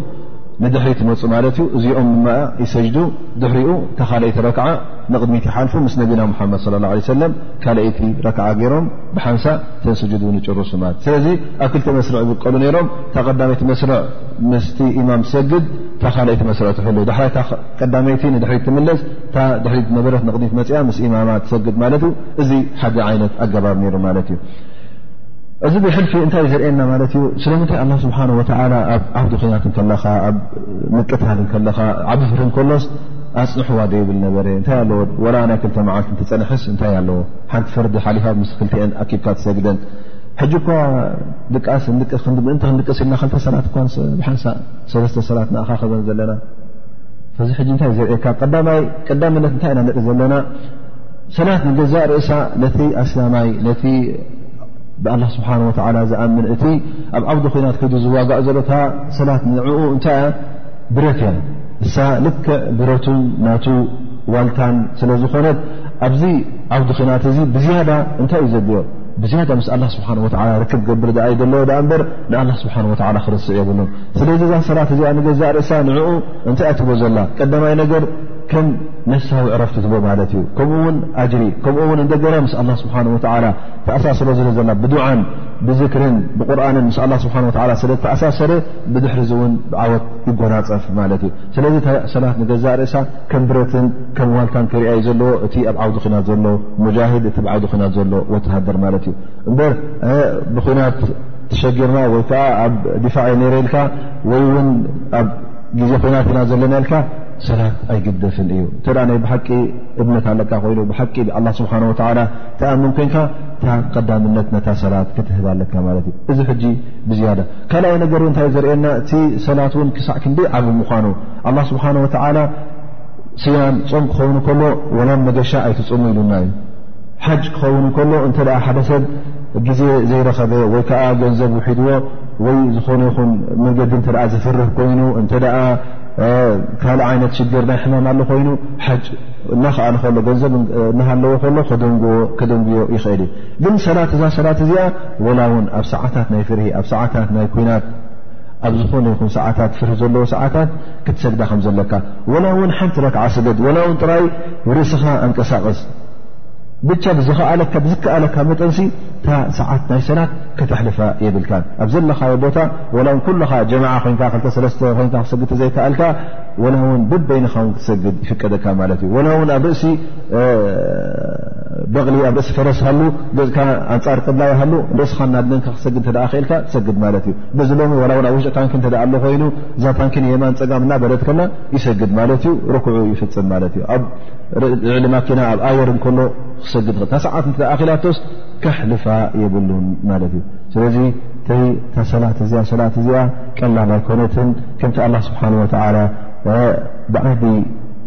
S1: ንድሕሪ ትመፁ ማለት እዩ እዚኦም ድማ ይሰጅዱ ድሕሪኡ እታ ካልይቲ ረክዓ ንቕድሚት ይሓልፉ ምስ ነቢና ሙሓመድ ለ ላ ሰለም ካልኣይቲ ረክዓ ገይሮም ብሓንሳእ ተን ስጁድ ውን ይጭርሱ ማለት ስለዚ ኣብ ክልተ መስርዕ ዝቀሉ ነይሮም እታ ቀዳመይቲ መስርዕ ምስቲ ኢማም ትሰግድ እታ ካልኣይቲ መስርዕ ትሕሉ ዳሕራይ እታ ቀዳመይቲ ንድሕሪት ትምለስ እታ ድሕሪት ነበረት ንቕድኒት መፅኣ ምስ ኢማማ ትሰግድ ማለት እዩ እዚ ሓደ ዓይነት ኣገባብ ነይሩ ማለት እዩ እዚ ብሕልፊ እንታይ ዘርእየና ማለት እዩ ስለምንታይ ኣላ ስብሓን ወተላ ኣብ ዓብዲ ኩናት ከለኻ ኣብ ምቅታል ከለኻ ዓብዲ ፍርሒ ከሎስ ኣፅንሕዋ ደይብል ነበረ እንታይ ኣለዎ ወላ ናይ ክልተ መዓልቲ ትፀንሐስ እንታይ ኣለዎ ሓንቲ ፈርዲ ሓሊፋ ምስ ክልቲኤን ኣኪብካ ትሰግደን ሕጂ እኳ ድቃስ ንቅ ምእንቲ ክንድቅስ ኢልና ክልተ ሰላት እኳ ብሓንሳ ሰለስተ ሰላት ንኣኻኸበን ዘለና እዚ ሕጂ እንታይ ዘርእካ ቀዳማይ ቀዳምነት እንታይ ኢና ንርኢ ዘለና ሰላት ንገዛእ ርእሳ ነቲ ኣስላማይ ነቲ ብኣላ ስብሓን ወተዓላ ዝኣምን እቲ ኣብ ዓውዲ ኩናት ክዱ ዝዋጋእ ዘሎታ ሰላት ንዕኡ እንታይ እያ ብረት እያ እሳ ልክዕ ብረቱን ናቱ ዋልታን ስለ ዝኾነት ኣብዚ ዓውዲ ኺናት እዚ ብዝያዳ እንታይ እዩ ዘድልዮ ብዝያዳ ምስ ኣላ ስብሓን ወላ ርክብ ገብር ደኣ እዩ ዘለዎ ደኣ እምበር ንኣላ ስብሓን ወላ ክርስዕ የብሉን ስለዚ እዛ ሰላት እዚኣ ንገዛእ ርእሳ ንዕኡ እንታይ እያ ትቦ ዘላ ቀዳማይ ነገር ከም ነፍሳዊ ዕረፍቲ ትቦ ማለት እዩ ከምኡ ውን ኣጅሪ ከምኡ ውን እንደገና ምስ ኣላ ስብሓን ወላ ተኣሳስረ ዝለ ዘላ ብዱዓን ብዝክርን ብቁርንን ምስ ኣላ ስብሓን ወላ ስለ ተኣሳሰረ ብድሕሪ እዚ እውን ብዓወት ይጎናፀፍ ማለት እዩ ስለዚ ሰላት ንገዛእ ርእሳ ከም ብረትን ከም ዋልታን ክርያ ዩ ዘለዎ እቲ ኣብ ዓውዲ ኩናት ዘሎ ሙጃሂድ እቲ ብዓውዲ ኩናት ዘሎ ወተሃደር ማለት እዩ እበር ብኩናት ተሸጊርና ወይ ከዓ ኣብ ዲፋዕ ዩ ነረ ኢልካ ወይ እውን ኣብ ግዜ ኩናት ኢና ዘለና ኢልካ ሰላት ኣይግደፍን እዩ እተ ናይ ብሓቂ እምነት ኣለካ ኮይኑ ብሓቂ ኣላ ስብሓን ወተላ ተኣምን ኮንካ እታ ቀዳምነት ነታ ሰላት ክትህብ ኣለካ ማለት እዩ እዚ ሕጂ ብዝያዳ ካልኣይ ነገር እንታይ ዘርእየና እቲ ሰላት ውን ክሳዕ ክንደይ ዓብ ምኳኑ ኣላ ስብሓን ወተላ ስያም ፆም ክኸውን ከሎ ወላ መገሻ ኣይትፅሙ ኢሉና እዩ ሓጅ ክኸውን ከሎ እንተ ሓደ ሰብ ግዜ ዘይረኸበ ወይ ከዓ ገንዘብ ውሒድዎ ወይ ዝኾነ ይኹን መንገዲ እተ ዝፍርህ ኮይኑ እንተ ካልእ ዓይነት ሽግር ናይ ሕማም ኣለ ኮይኑ ሓጅ እናክኣለ ከሎ ገንዘብ እናሃለዎ ከሎ ከደንጉዮ ይኽእል እዩ ግን ሰላት እዛ ሰላት እዚኣ ወላ ውን ኣብ ሰዓታት ናይ ፍርሂ ኣብ ሰዓታት ናይ ኩናት ኣብ ዝኾነ ይኹን ሰዓታት ፍርሂ ዘለዎ ሰዓታት ክትሰግዳ ከም ዘለካ ወላ ውን ሓንቲ ረክዓ ስገድ ወላ ውን ጥራይ ርእስኻ ኣንቀሳቐስ ብቻ ብዝኸኣለካ ብዝከኣለካ መጠንሲ እታ ሰዓት ናይ ሰላት ከተሕልፋ የብልካ ኣብ ዘለኻዮ ቦታ ወላ ውን ኩልኻ ጀማዓ ኮንካ ክሰለስተ ኮንካ ክሰግድ ተዘይከኣልካ ወላ ውን ብበይንኻ ውን ክትሰግድ ይፍቀደካ ማለት እዩ ወላ ውን ኣብ ርእሲ በቕሊ ኣብ ርእሲ ፈረስ ሃሉ ገፅካ ኣንፃር ቅብላ ይሃሉ ርእስኻ እናድነንካ ክትሰግድ እተ ክኢልካ ትሰግድ ማለት እዩ በዚ ሎሚ ዋላ ውን ኣብ ውሽጢ ታንኪ እተ ኣሎ ኮይኑ እዛ ታንኪ ንየማን ፀጋም እናበለት ከላ ይሰግድ ማለት እዩ ርክዑ ይፍፅም ማለት እዩ ኣብ ልዕሊ ማኪና ኣብ ኣየር እንከሎ ክሰግድ እል ታሰዓት እተ ኣኪላቶስ ከሕልፋ የብሉን ማለት እዩ ስለዚ ተይ ታሰላት እዚኣ ሰላት እዚኣ ቀላል ኣይኮነትን ከምቲ ኣላ ስብሓን ወተዓላ ብዓቢ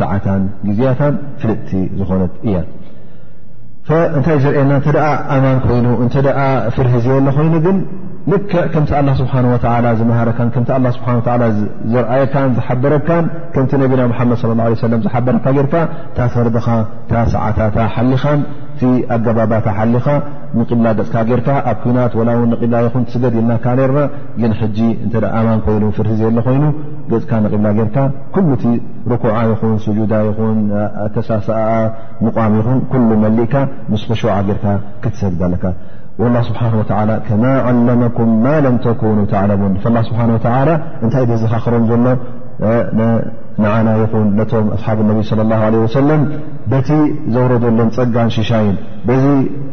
S1: ሰዓታን ግዜያታን ፍልጥቲ ዝኾነት እያ። እንታይ ዝርእየና እንተ ኣማን ኮይኑ እንተ ፍርሂ ዘየለ ኮይኑ ግን ልክዕ ከምቲ ኣላ ስብሓን ወላ ዝመሃረካን ከምቲ ኣላ ስብሓ ላ ዘርኣየካን ዝሓበረካን ከምቲ ነቢና ሓመድ ለ ለ ሰለም ዝሓበረካ ጌርካ እታ ፈርድኻ እታ ሰዓታታ ሓሊኻን እቲ ኣገባባታ ሓሊኻ ንቅብላ ገፅካ ጌርካ ኣብ ኩናት ወላ ውን ንቅብላ ይኹን ትስገድ ኢልናካ ነርና ግን ሕጂ እተ ኣማን ኮይኑ ፍርሂ ዘየለ ኮይኑ ገፅካ ንቅብላ ጌርካ ኩሉ እቲ ርኩዓ ይኹን ስጁዳ ይኹን ኣተሳሰኣ ምቋም ይኹን ኩሉ መሊእካ ምስ ክሹዕ ኣቢርካ ክትሰግድ ኣለካ ላ ስብሓን ወላ ከማ ዓለመኩም ማ ለም ተኩኑ ተዕለሙን ላ ስብሓን ወላ እንታይ ዘዘኻኽሮም ዘሎ ንዓና ይኹን ነቶም ኣስሓብ ነቢ ለ ላ ለ ወሰለም በቲ ዘውረደሎም ፀጋን ሽሻይን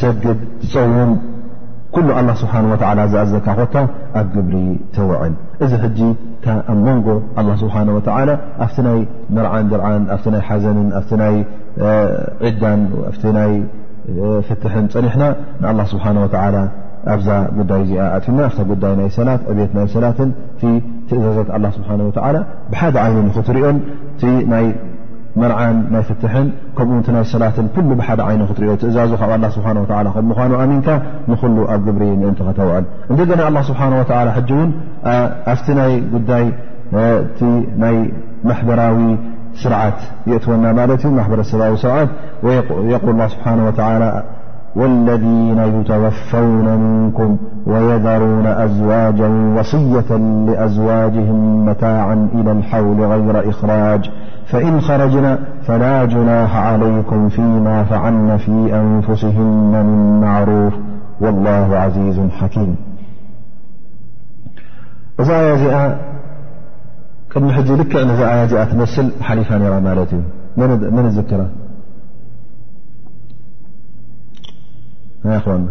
S1: ሰግድ ጸውም ኩሉ ኣላ ስብሓን ወተዓላ ዝኣዘካ ኮታ ኣብ ግብሪ ተውዕል እዚ ሕጂ እታ ኣብ መንጎ ኣላ ስብሓን ወተዓላ ኣብቲ ናይ መርዓን ድርዓን ኣብቲ ናይ ሓዘንን ኣብቲ ናይ ዒዳን ኣብቲ ናይ ፍትሕን ፀኒሕና ንኣላ ስብሓን ወተዓላ ኣብዛ ጉዳይ እዚኣ ኣትና ኣብቲ ጉዳይ ናይ ሰላት ዕብት ናይ ሰላትን እቲ ትእዛዘት ኣላ ስብሓን ወተዓላ ብሓደ ዓይኒ ንክትሪኦን እቲ ናይ ر ናይ ፍትح كمኡ ና صلት كل بሓደ عይن ክትዮ እዛ الله سبحنه وى مኑ منك نل جبሪ ተوዕል እدና الله سبحنه وتلى ኣف محبራዊ سرዓት يأتوና ሰ ስር يقل الله سبنه وتى والذين يتوفون منكم ويذرون أزواجا وصية لأزواجهم متاع إلى الحول غير إخراج فإن خرجنا فلا جناح عليكم فيما فعلن في أنفسهن من معروف والله عزيز حكيم زيا ح لك أيا تمثل حليفان رمالته من اذكرة يا خوانانعم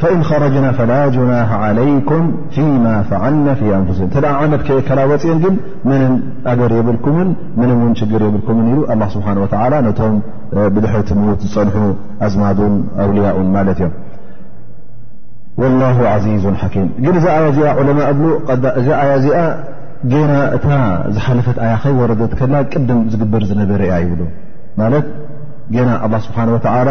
S1: ፈኢን ኸረጅና ፈላ ጁናሓ ዓለይኩም ፊማ ፈዓልና ፊ ኣንፍሲ እተ ዓመት ከየከላ ወፅን ግን ምንም ኣገር የብልኩምን ምንም ውን ችግር የብልኩምን ኢሉ ኣላ ስብሓን ወተዓላ ነቶም ብድሕሪ እቲ ምዉት ዝፀንሑ ኣዝማዱን ኣውልያኡን ማለት እዮም ወላሁ ዓዚዙን ሓኪም ግን እዛ ኣያ እዚኣ ዑለማ እብሉ እዛ ኣያ እዚኣ ገና እታ ዝሓለፈት ኣያ ከይወረደት ከላ ቅድም ዝግበር ዝነበረ እያ ይብሉ ማለት ገና ኣላ ስብሓን ወተዓላ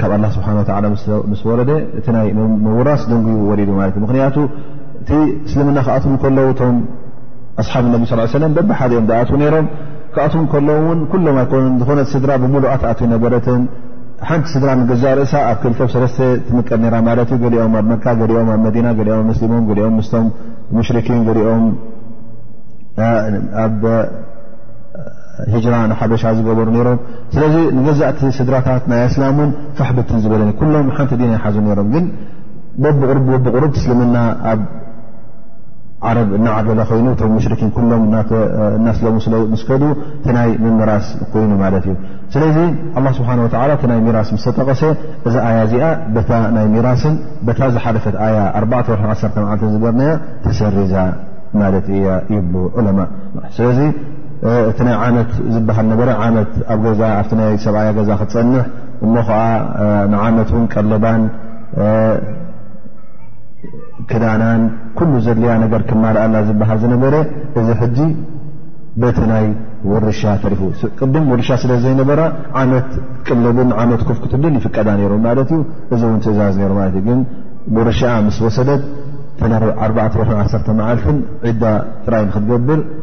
S1: ካብ ኣላ ስብሓን ወተላ ምስ ወረደ እቲ ናይ ምውራስ ደንጉዩ ወሪዱ ማለት እዩ ምክንያቱ እቲ እስልምና ክኣትው ከለዉ እቶም ኣስሓብ ነቢ ስ ሰለም በብ ሓደ እዮም ዝኣትዉ ነይሮም ክኣትው ከለዉ እውን ኩሎም ኣይኮነን ዝኾነት ስድራ ብምሉኣ ትኣት ነበረትን ሓንቲ ስድራ ንገዛ ርእሳ ኣብ ክልተብ ሰለስተ ትምቀል ነራ ማለት እዩ ገሊኦም ኣብ መካ ገሊኦም ኣብ መዲና ገሊኦም ኣብ መስሊሞም ገሊኦም ምስቶም ሙሽርኪን ገሊኦም ሂጅራ ንሓበሻ ዝገበሩ ነሮም ስለዚ ንገዛእቲ ስድራታት ናይ ኣስላም ውን ፋሕብትን ዝበለ ኩሎም ሓንቲ ዲና ይሓዙ ነሮም ግን በብቕርብ በብቕርብ እስልምና ኣብ ዓረብ እናዓበለ ኮይኑ እቶም ሙሽርኪን ኩሎም እናስለሙ ስለምስከዱ እቲ ናይ ምምራስ ኮይኑ ማለት እዩ ስለዚ ኣላ ስብሓን ወተላ እቲ ናይ ሚራስ ምስ ተጠቐሰ እዛ ኣያ እዚኣ በታ ናይ ሚራስን በታ ዝሓለፈት ኣያ ኣባ ወር ዓሰተ መዓልትን ዝበርናያ ተሰሪዛ ማለት እያ ይብሉ ዑለማ ስለዚ እቲ ናይ ዓመት ዝበሃል ነበረ ዓመት ኣብ ገዛ ኣብቲ ናይ ሰብኣያ ገዛ ክትፀንሕ እሞ ከዓ ንዓመት እውን ቀለባን ክዳናን ኩሉ ዘድልያ ነገር ክማልኣላ ዝበሃል ዝነበረ እዚ ሕጂ በቲ ናይ ውርሻ ተሪፉ ቅድም ውርሻ ስለ ዘይነበራ ዓመት ቅልብን ዓመት ኮፍ ክትብልን ይፍቀዳ ነይሩ ማለት እዩ እዚ እውን ትእዛዝ ነይሩ ማለት እዩ ግን ውርሻኣ ምስ ወሰደት ተና ኣርባዕተ ወ ዓሰርተ መዓልትን ዒዳ ጥራይ ንክትገብር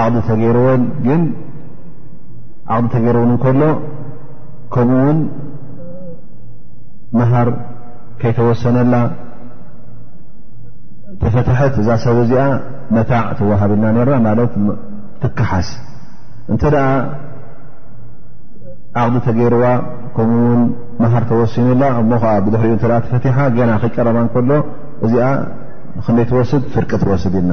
S1: ዓቕዲ ተገይርዎን ግን ዓቕዲ ተገይርውን እንከሎ ከምኡ ውን መሃር ከይተወሰነላ ተፈትሐት እዛ ሰብ እዚኣ መታዕ ትወሃብ ኢልና ነርና ማለት ትከሓስ እንተ ደኣ ዓቕዲ ተገይርዋ ከምኡ ውን መሃር ተወሲኑላ እሞ ከዓ ብድሕሪኡ እተ ተፈትሓ ገና ክቀረባ እንከሎ እዚኣ ንክንደይ ትወስድ ፍርቂ ትወስድ ኢልና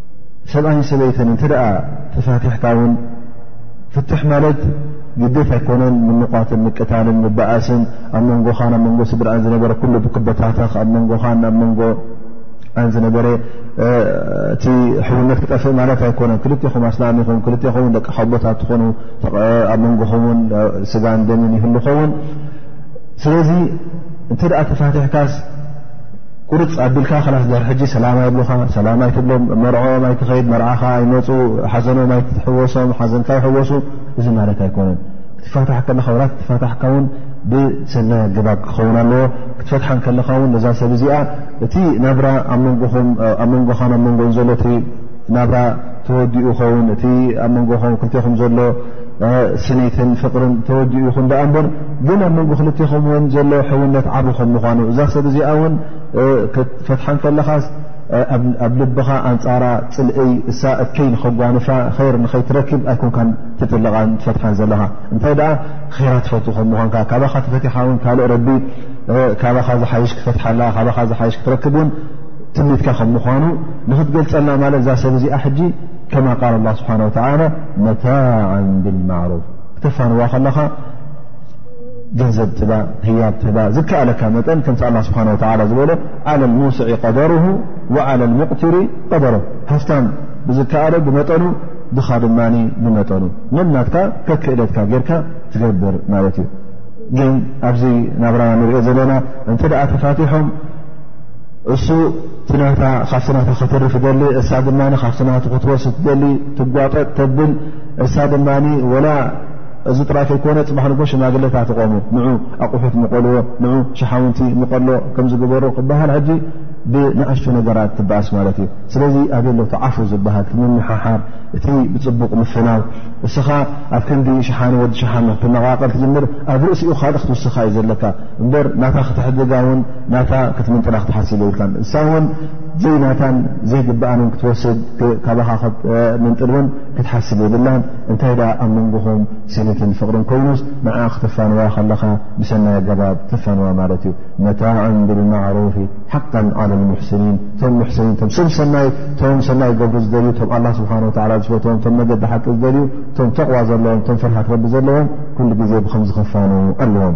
S1: ሰብኣይን ሰበይትን እንተ ደኣ ተፋቲሕካ ውን ፍትሕ ማለት ግዴት ኣይኮነን ምንቋትን ምቅታልን ምባኣስን ኣብ መንጎኻን ኣብ መንጎ ስድራኣን ዝነበረ ኩሉ ብክበታተኽ ኣብ መንጎኻን ኣብ መንጎ ኣን ዝነበረ እቲ ሕውነት ክጠፍእ ማለት ኣይኮነን ክልኹም ኣስላም ይኹም ክልኹም ደቂ ሓቦታ ትኾኑ ኣብ መንጎኹም ውን ስጋን ደምን ይህልኸውን ስለዚ እንተ ደኣ ተፋቲሕካስ ቁርፅ ኣቢልካ ክላስ ድሕር ሕጂ ሰላም ኣይብሉኻ ሰላም ኣይትብሎም መርዖኦም ኣይትኸይድ መርዓኻ ኣይመፁ ሓዘኖም ኣይትሕወሶም ሓዘንካ ይሕወሱ እዚ ማለት ኣይኮነን ክትፋታሕ ከለኻ ወላ ክትፋታሕካ ውን ብሰናይ ኣገባብ ክኸውን ኣለዎ ክትፈትሓ ከለኻ ውን ነዛ ሰብ እዚኣ እቲ ናብራ ኣብ መንጎኹም ኣብ መንጎኻን ኣብ መንጎኡን ዘሎ እቲ ናብራ ተወዲኡ ኸውን እቲ ኣብ መንጎኹም ክልቴኹም ዘሎ ስኒትን ፍቕርን ተወዲኡ ይኹን ዳኣ እምበር ግን ኣብ መንጎ ክልትኹም እውን ዘሎ ሕውነት ዓብ ከም ምኳኑ እዛ ሰብ እዚኣ እውን ክትፈትሓን ከለኻ ኣብ ልብኻ ኣንፃራ ፅልእይ እሳ እከይ ንኸጓንፋ ር ንኸይትረክብ ኣይኮንካን ትጥልቓን ትፈትሓን ዘለኻ እንታይ ደኣ ራ ትፈት ከም ምኳንካ ካባኻ ተፈትሓ ውን ካልእ ረቢ ካባኻ ዝሓይሽ ክፈትሓላ ካባኻ ዝሓይሽ ክትረክብ እውን ትምኒትካ ከም ምኳኑ ንክትገልፀልና ማለት እዛ ሰብ እዚኣ ሕጂ ከማ ቃል ላ ስብሓን ወተላ መታዓ ብልማዕሩፍ ክተፋንዋ ከለኻ ገንዘብ ትባ ህያብ ትባ ዝከኣለካ መጠን ከምቲ ኣላ ስብሓን ወተላ ዝበሎ ዓላ ልሙስዒ ቀደርሁ ወዓላ ልሙቕትሪ ቀደር ሃፍታን ብዝከኣለ ብመጠኑ ድኻ ድማ ብመጠኑ ነናትካ ከክእለትካ ጌርካ ትገብር ማለት እዩ ግን ኣብዚ ናብራና ንሪኦ ዘለና እንተ ደኣ ተፋቲሖም እሱ ካብቲ ናታ ክትርፍ ደሊ እሳ ድማ ካብቲ ና ክትወስት ደሊ ትጓጠጥ ተብል እሳ ድማ ወላ እዚ ጥራይ ከይኮነ ፅባሕ ንጎ ሽማግለታት ቖሙ ን ኣቑሑት ምቐልዎ ን ሸሓውንቲ ምቐሎ ከም ዝግበሩ ክበሃል ሕጂ ብንእሽቱ ነገራት ትበኣስ ማለት እዩ ስለዚ ኣበ ሎ ተዓፉ ዝበሃል ትምምሓሓር እቲ ብፅቡቕ ምፍናው እስኻ ኣብ ክንዲ ሸሓኒ ወዲ ሸሓ ትመቓቐል ትጅምር ኣብ ርእሲኡ ካልእ ክትውስኻ እዩ ዘለካ እምበር ናታ ክትሕግጋ ውን ናታ ክትምንጥላ ክትሓስብ የብልካን እሳ ውን ዘይናታን ዘይግብኣንን ክትወስድ ካባኻ ክትምንጥል ውን ክትሓስብ የብላን እንታይ ደ ኣብ መንጎኹም ስኒትን ፍቕርን ኮይኑስ ንዓ ክተፋንዋ ከለኻ ብሰናይ ኣገባብ ተፋንዋ ማለት እዩ መታዕን ብልማዕሩፊ ሓቃን ዓለ ልሙሕስኒን ቶም ሙሕስኒን ቶም ሰብ ሰናይ ቶም ሰናይ ገብሪ ዝደልዩ ቶም ኣላ ስብሓን ወላ ዝፈትዎም ቶም መገዲ ሓቂ ዝደልዩ ቶም ተቕዋ ዘለዎም ቶም ፍርሃት ረቢ ዘለዎም ኩሉ ግዜ ብከም ዝኸፋኑ ኣለዎም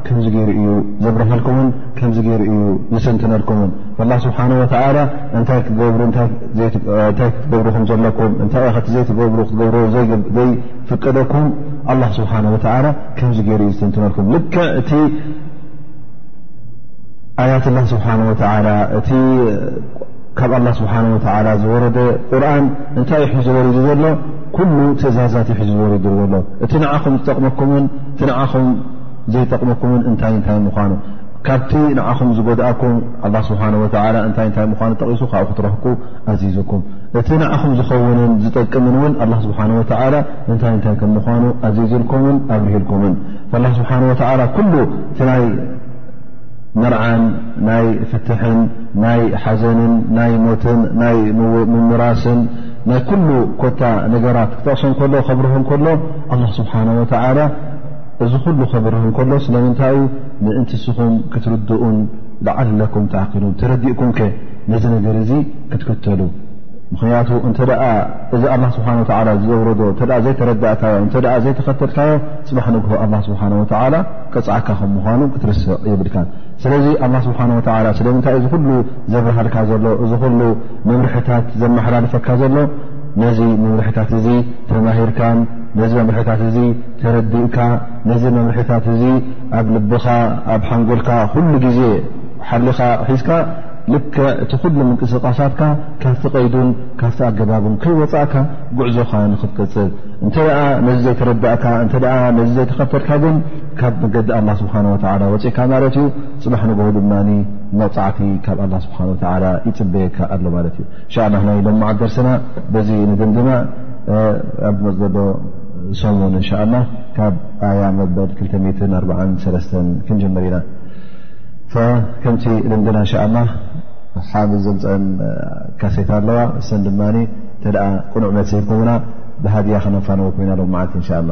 S1: ከምዚ ገይሩ እዩ ዘብረሀልኩምን ከምዚ ገይሩ እዩ ዘሰንትነልኩምን ላ ስብሓን ወተላ እንታይ ሩእንታይ ክትገብሩ ከም ዘለኩም እንታይ ኸቲ ዘይትገብሩ ክትገብርዎ ዘይፍቀደኩም ኣላ ስብሓን ወተላ ከምዚ ገይሩ እዩ ዘሰንትነልኩም ልክ እቲ ኣያት ላ ስብሓን ወተላ እቲ ካብ ኣላ ስብሓን ወተላ ዝወረደ ቁርን እንታይ ይሕዙ ወሪዱ ዘሎ ኩሉ ትእዛዛት ይሕዙ ወሪዱ ዘሎ እቲ ንዓኹም ዝጠቕመኩምን እቲ ንዓኹም ዘይጠቕመኩምን እንታይ እንታይ ምዃኑ ካብቲ ንዓኹም ዝጎድኣኩም ኣላ ስብሓን ወተላ እንታይ እንታይ ምዃኑ ጠቒሱ ካብኡ ክትረህቁ ኣዚዙኩም እቲ ንዓኹም ዝኸውንን ዝጠቅምን እውን ኣላ ስብሓን ወተላ እንታይ እንታይ ከም ምዃኑ ኣዚዙልኩምን ኣብርሂልኩምን ኣላ ስብሓን ወተላ ኩሉ እቲ ናይ መርዓን ናይ ፍትሕን ናይ ሓዘንን ናይ ሞትን ናይ ምምራስን ናይ ኩሉ ኮታ ነገራት ክጠቕሶ ከሎ ከብርህ ከሎ ኣላ ስብሓን ወተላ እዚ ኩሉ ከብርህ እንከሎ ስለምንታይ እዩ ምእንቲ ንስኹም ክትርድኡን ለዓለኩም ተዕቂሉን ተረዲእኩም ከ ነዚ ነገር እዚ ክትክተሉ ምኽንያቱ እንተ እዚ ኣላ ስብሓን ወተላ ዘውረዶ እተ ዘይተረዳእካዮ እተ ዘይተኸተልካዮ ፅባሕ ንግሆ ኣላ ስብሓን ወተላ ቅፅዓካ ከም ምዃኑ ክትርስዕ የብልካን ስለዚ ኣላ ስብሓን ወተላ ስለምንታይ እዚ ኩሉ ዘብርሃልካ ዘሎ እዚ ኩሉ መምርሕታት ዘመሓላልፈካ ዘሎ ነዚ መምርሕታት እዚ ተማሂርካን ነዚ መምርሕታት እዚ ተረዲእካ ነዚ መምርሒታት እዚ ኣብ ልብኻ ኣብ ሓንጎልካ ኩሉ ግዜ ሓሊኻ ሒዝካ ልክዕ እቲ ኩሉ ምንቅስቓሳትካ ካብቲ ቀይዱን ካብቲ ኣገባቡን ከይወፃእካ ጉዕዞኻ ንክትቅፅል እንተ ነዚ ዘይተረዳእካ እተ ነዚ ዘይተኸተልካ ግን ካብ መገዲ ኣላ ስብሓን ወተላ ወፅእካ ማለት እዩ ፅባሕ ንግሆ ድማ መቕፃዕቲ ካብ ኣላ ስብሓን ወተላ ይፅበየካ ኣሎ ማለት እዩ እንሻ ላ ናይ ሎማዓት ደርስና በዚ ንድምድማ ኣብ መፅዘሎ ሰሙን እንሻ ኣላ ካብ ኣያ መበል 243 ክንጀምር ኢና ከምቲ ልምድና እንሻ ኣላ ሓምዝ ዘምፀን ካሴታ ኣለዋ እሰን ድማ እተ ቅኑዕ መልሲ ሂብኩምና ብሃድያ ክነፋነወ ኮይና ሎም መዓልቲ እንሻ ኣላ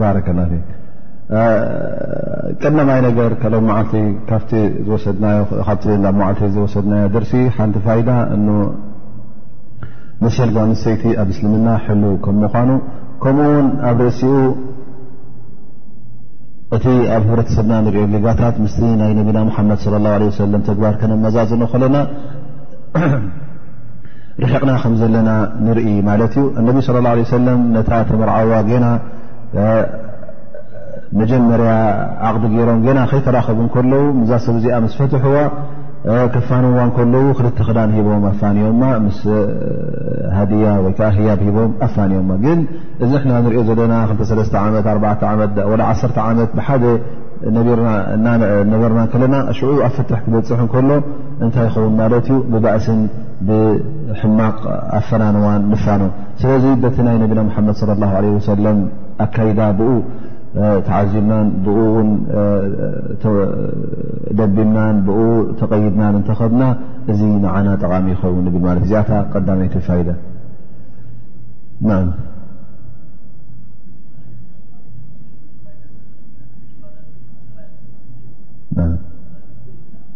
S1: ባረከ ላ ፊክ ቀዳማይ ነገር ከሎ መዓልቲ ካብቲ ዝወሰድናዮ ካብቲ ብ መዓልቲ ዝወሰድናዮ ደርሲ ሓንቲ ፋይዳ እ መሰል ጓንሰይቲ ኣብ እስልምና ሕል ከም ምኳኑ ከምኡ ውን ኣብ ርእሲኡ እቲ ኣብ ህብረተሰብና ንሪኦ ጌጋታት ምስ ናይ ነቢና ሓመድ ለ ላ ለ ሰለም ተግባር ከነመዛዝኖ ከለና ርሕቕና ከም ዘለና ንርኢ ማለት እዩ እነቢ ስለ ላ ሰለም ነታ ተመርዓዋ ገና መጀመርያ ዓቕዲ ገይሮም ገና ከይተራኸቡ ከለዉ እዛ ሰብ እዚኣ ምስ ፈትሕዋ ከፋንዋ ከለዉ ክልተ ክዳን ሂቦም ኣፋንዮማ ምስ ሃድያ ወይከዓ ህያብ ሂቦም ኣፋንዮማ ግን እዚ ሕና ንሪኦ ዘለና ክሰለስተ ዓመት ኣዓ ዓመት ወ ዓሰርተ ዓመት ብሓደ ነቢርና እናነበርና ከለና ሽዑ ኣብ ፍትሕ ክበፅሕ ከሎ እንታይ ይኸውን ማለት እዩ ብባእስን ብሕማቕ ኣፈናንዋን ምፋኑ ስለዚ በቲ ናይ ነቢና ሓመድ صለ ላ ለ ወሰለም ኣካይዳ ብኡ ተዓዚብናን ብኡ ውን ደቢምናን ብኡ ተቐይድናን እንተኸድና እዚ ንዓና ጠቓሚ ይኸውን ይብል ማለት እዚኣታ ቀዳመይቲ ፋይዳ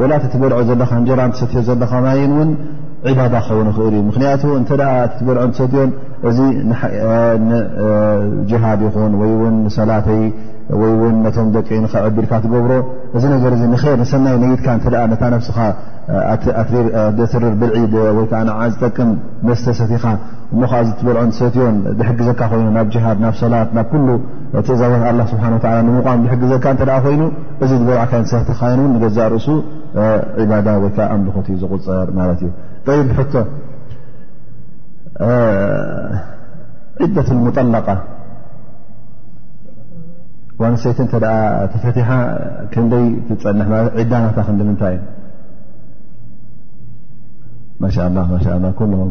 S1: ወላ እቲ ትበልዖ ዘለኻ እንጀራን ትሰትዮ ዘለኻ ማይን እውን ዒባዳ ክኸውን ይኽእል እዩ ምክንያቱ እንተ ትበልዖን ትሰትዮን እዚ ጅሃድ ይኹን ወይ ውን ንሰላተይ ወይ ውን ነቶም ደቂ ንኸዕቢልካ ትገብሮ እዚ ነገር እ ንር ንሰናይ ነይትካ እተ ነታ ነፍስኻ ኣትርር ብልዒ ወይከዓ ንዓ ዝጠቅም መስተ ሰትኻ እሞ ኸዓ እዚ ትበልዖን ትሰትዮን ዝሕግዘካ ኮይኑ ናብ ጅሃድ ናብ ሰላት ናብ ኩሉ ትእዛዛት ኣላ ስብሓን ወላ ንምቋም ዝሕግዘካ እተ ኮይኑ እዚ ዝበላዕካ ንሰብ ተኻይን እውን ንገዛእ ርእሱ ዒባዳ ወይ ከዓ ኣምልኾት እዩ ዝቁፀር ማለት እዩ ይብ ሕቶ ዒደት ሙጠላቃ ዋንሰይቲ እተ ተፈትሓ ክንደይ ትፀንሕ ማ ዒዳ ናታ ክንዲ ምንታይ እዩ ማሻ ላ ማሻ ላ ኩሎም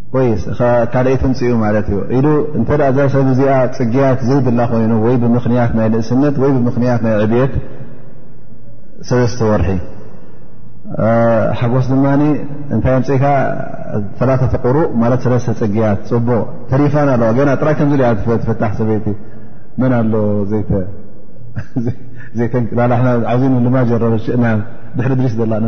S1: ወይስ ካልኣይ ትምፅኡ ማለት እዩ ኢሉ እንተ እዛ ሰብ እዚኣ ፅግያት ዘይብላ ኮይኑ ወይ ብምኽንያት ናይ ንእስነት ወይ ብምኽንያት ናይ ዕብት ሰለስተ ወርሒ ሓጎስ ድማ እንታይ ኣምፅእካ ሰላተተ ቁሩእ ማለት ሰለስተ ፅግያት ፅቡቕ ተሪፋን ኣለዋ ገና ጥራይ ከምዚ ኣ ትፈታሕ ሰበይቲ መን ኣሎ ዘይተንላላሕና ዓዚኑ ልማ ጀረበ ሽእና ድሕሪ ድሪስ ዘላና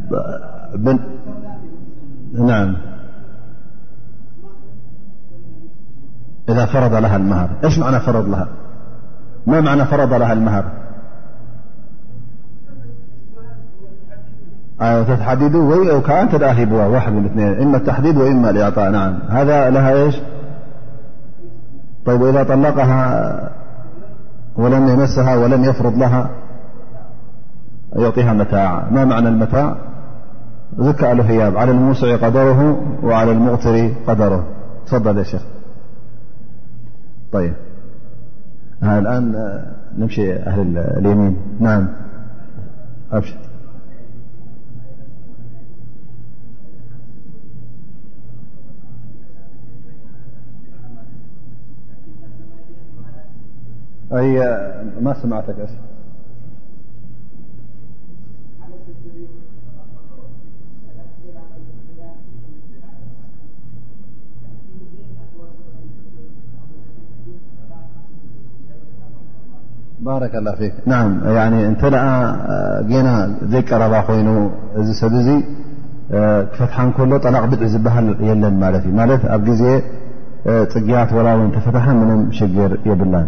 S1: نعمإذا فرض لها المهر يش معنى فرض لها ما معنى فرض لها المهر تحديد كأنت الأهبو واد م اثنينإما التحديد وإما الإعطاء نعم هذا لها أيش يب وإذا طلقها ولم يمسها ولم يفرض لها يعطيها متاع ما معنى المتاع ذك له هياب على الموسع قدره وعلى المغتر قدره تفضل يا شيخ يالآن نمشي أهل اليمين نعم ማረ ه ባረከ ላ ፊክ ና እንተ ጌና ዘይቀረባ ኮይኑ እዚ ሰብ እዚ ክፈትሓ ከሎ ጠላቕ ብድዒ ዝበሃል የለን ማለት እዩ ማለት ኣብ ግዜ ፅግያት ወላውን ተፈታሓ ምንም ሽግር የብላን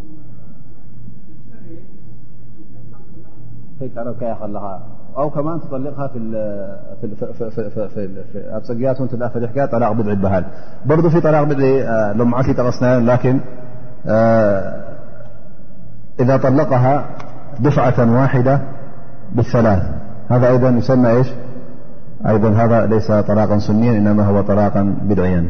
S1: أولاقدبرفي طلاقدلو لكن إذا طلقها دفعة واحدة بالثلاث هذا يضا يسمىا هذا ليس طلاقا سنيا إنما هو طلاقا بدعيا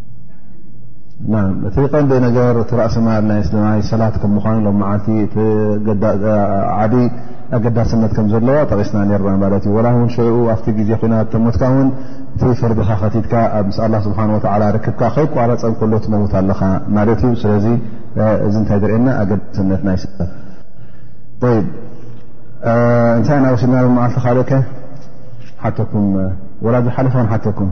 S1: እቲ ቀንዲ ነገር እቲ ራእሰማል ናይ ስደማይ ሰላት ከም ምኳኑ ሎም መዓልቲ ዓብ ኣገዳስነት ከም ዘለዋ ጠቂስና ነርና ማለት እዩ ወላ ውን ሽዑኡ ኣብቲ ግዜ ኩናት ተሞትካ ውን እቲ ፈርድካ ከቲትካ ኣብ ምስ ኣላ ስብሓ ወ ርክብካ ከይቋረፀ ከሎ ትመውት ኣለካ ማለት እዩ ስለዚ እዚ እንታይ ዝርእየና ኣገዳስነት ናይ ስላ ይ እንታይ ኢና ወሲድና መዓልቲ ካልእ ከ ሓተኩም ወላ ዝሓለፈ ን ሓተኩም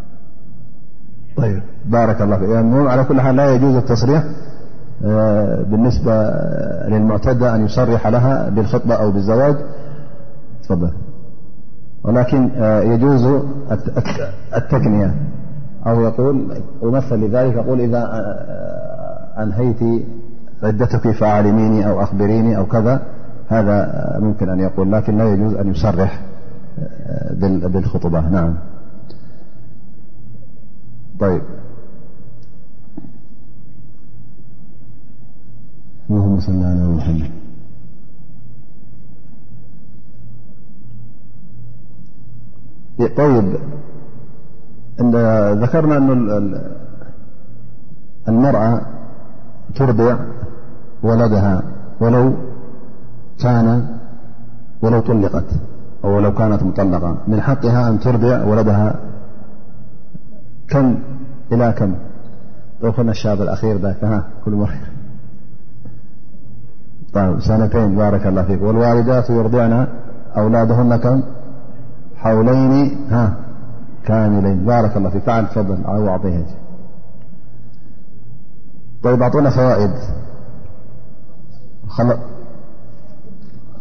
S1: بارك اللهي على كل حاللا يجوز التصريح بالنسبة للمعتدة أن يصرح لها بالخطبة أو بالزواج فل ولكن يجوز التكنية أو يقولمثل لذلك يقول إذا أنهيت عدتك فعالميني أو أخبريني أو كذا هذا ممكن أن يقول لكن لا يجوز أن يصرح بالخطبة نعم يب اللهم صل على محمدطيب ذكرنا أن المرأة تردع ولدها ولو طلقت ولو كانت مطلقة من حقها أن تردع ولدها كم إلى كم نا الشاب الأخيركلخ سنتين بارك الله فيك والوالدات يرضعنا أولادهن كم حولين كاملين بارك الله يفلع يب أعطونا فوائد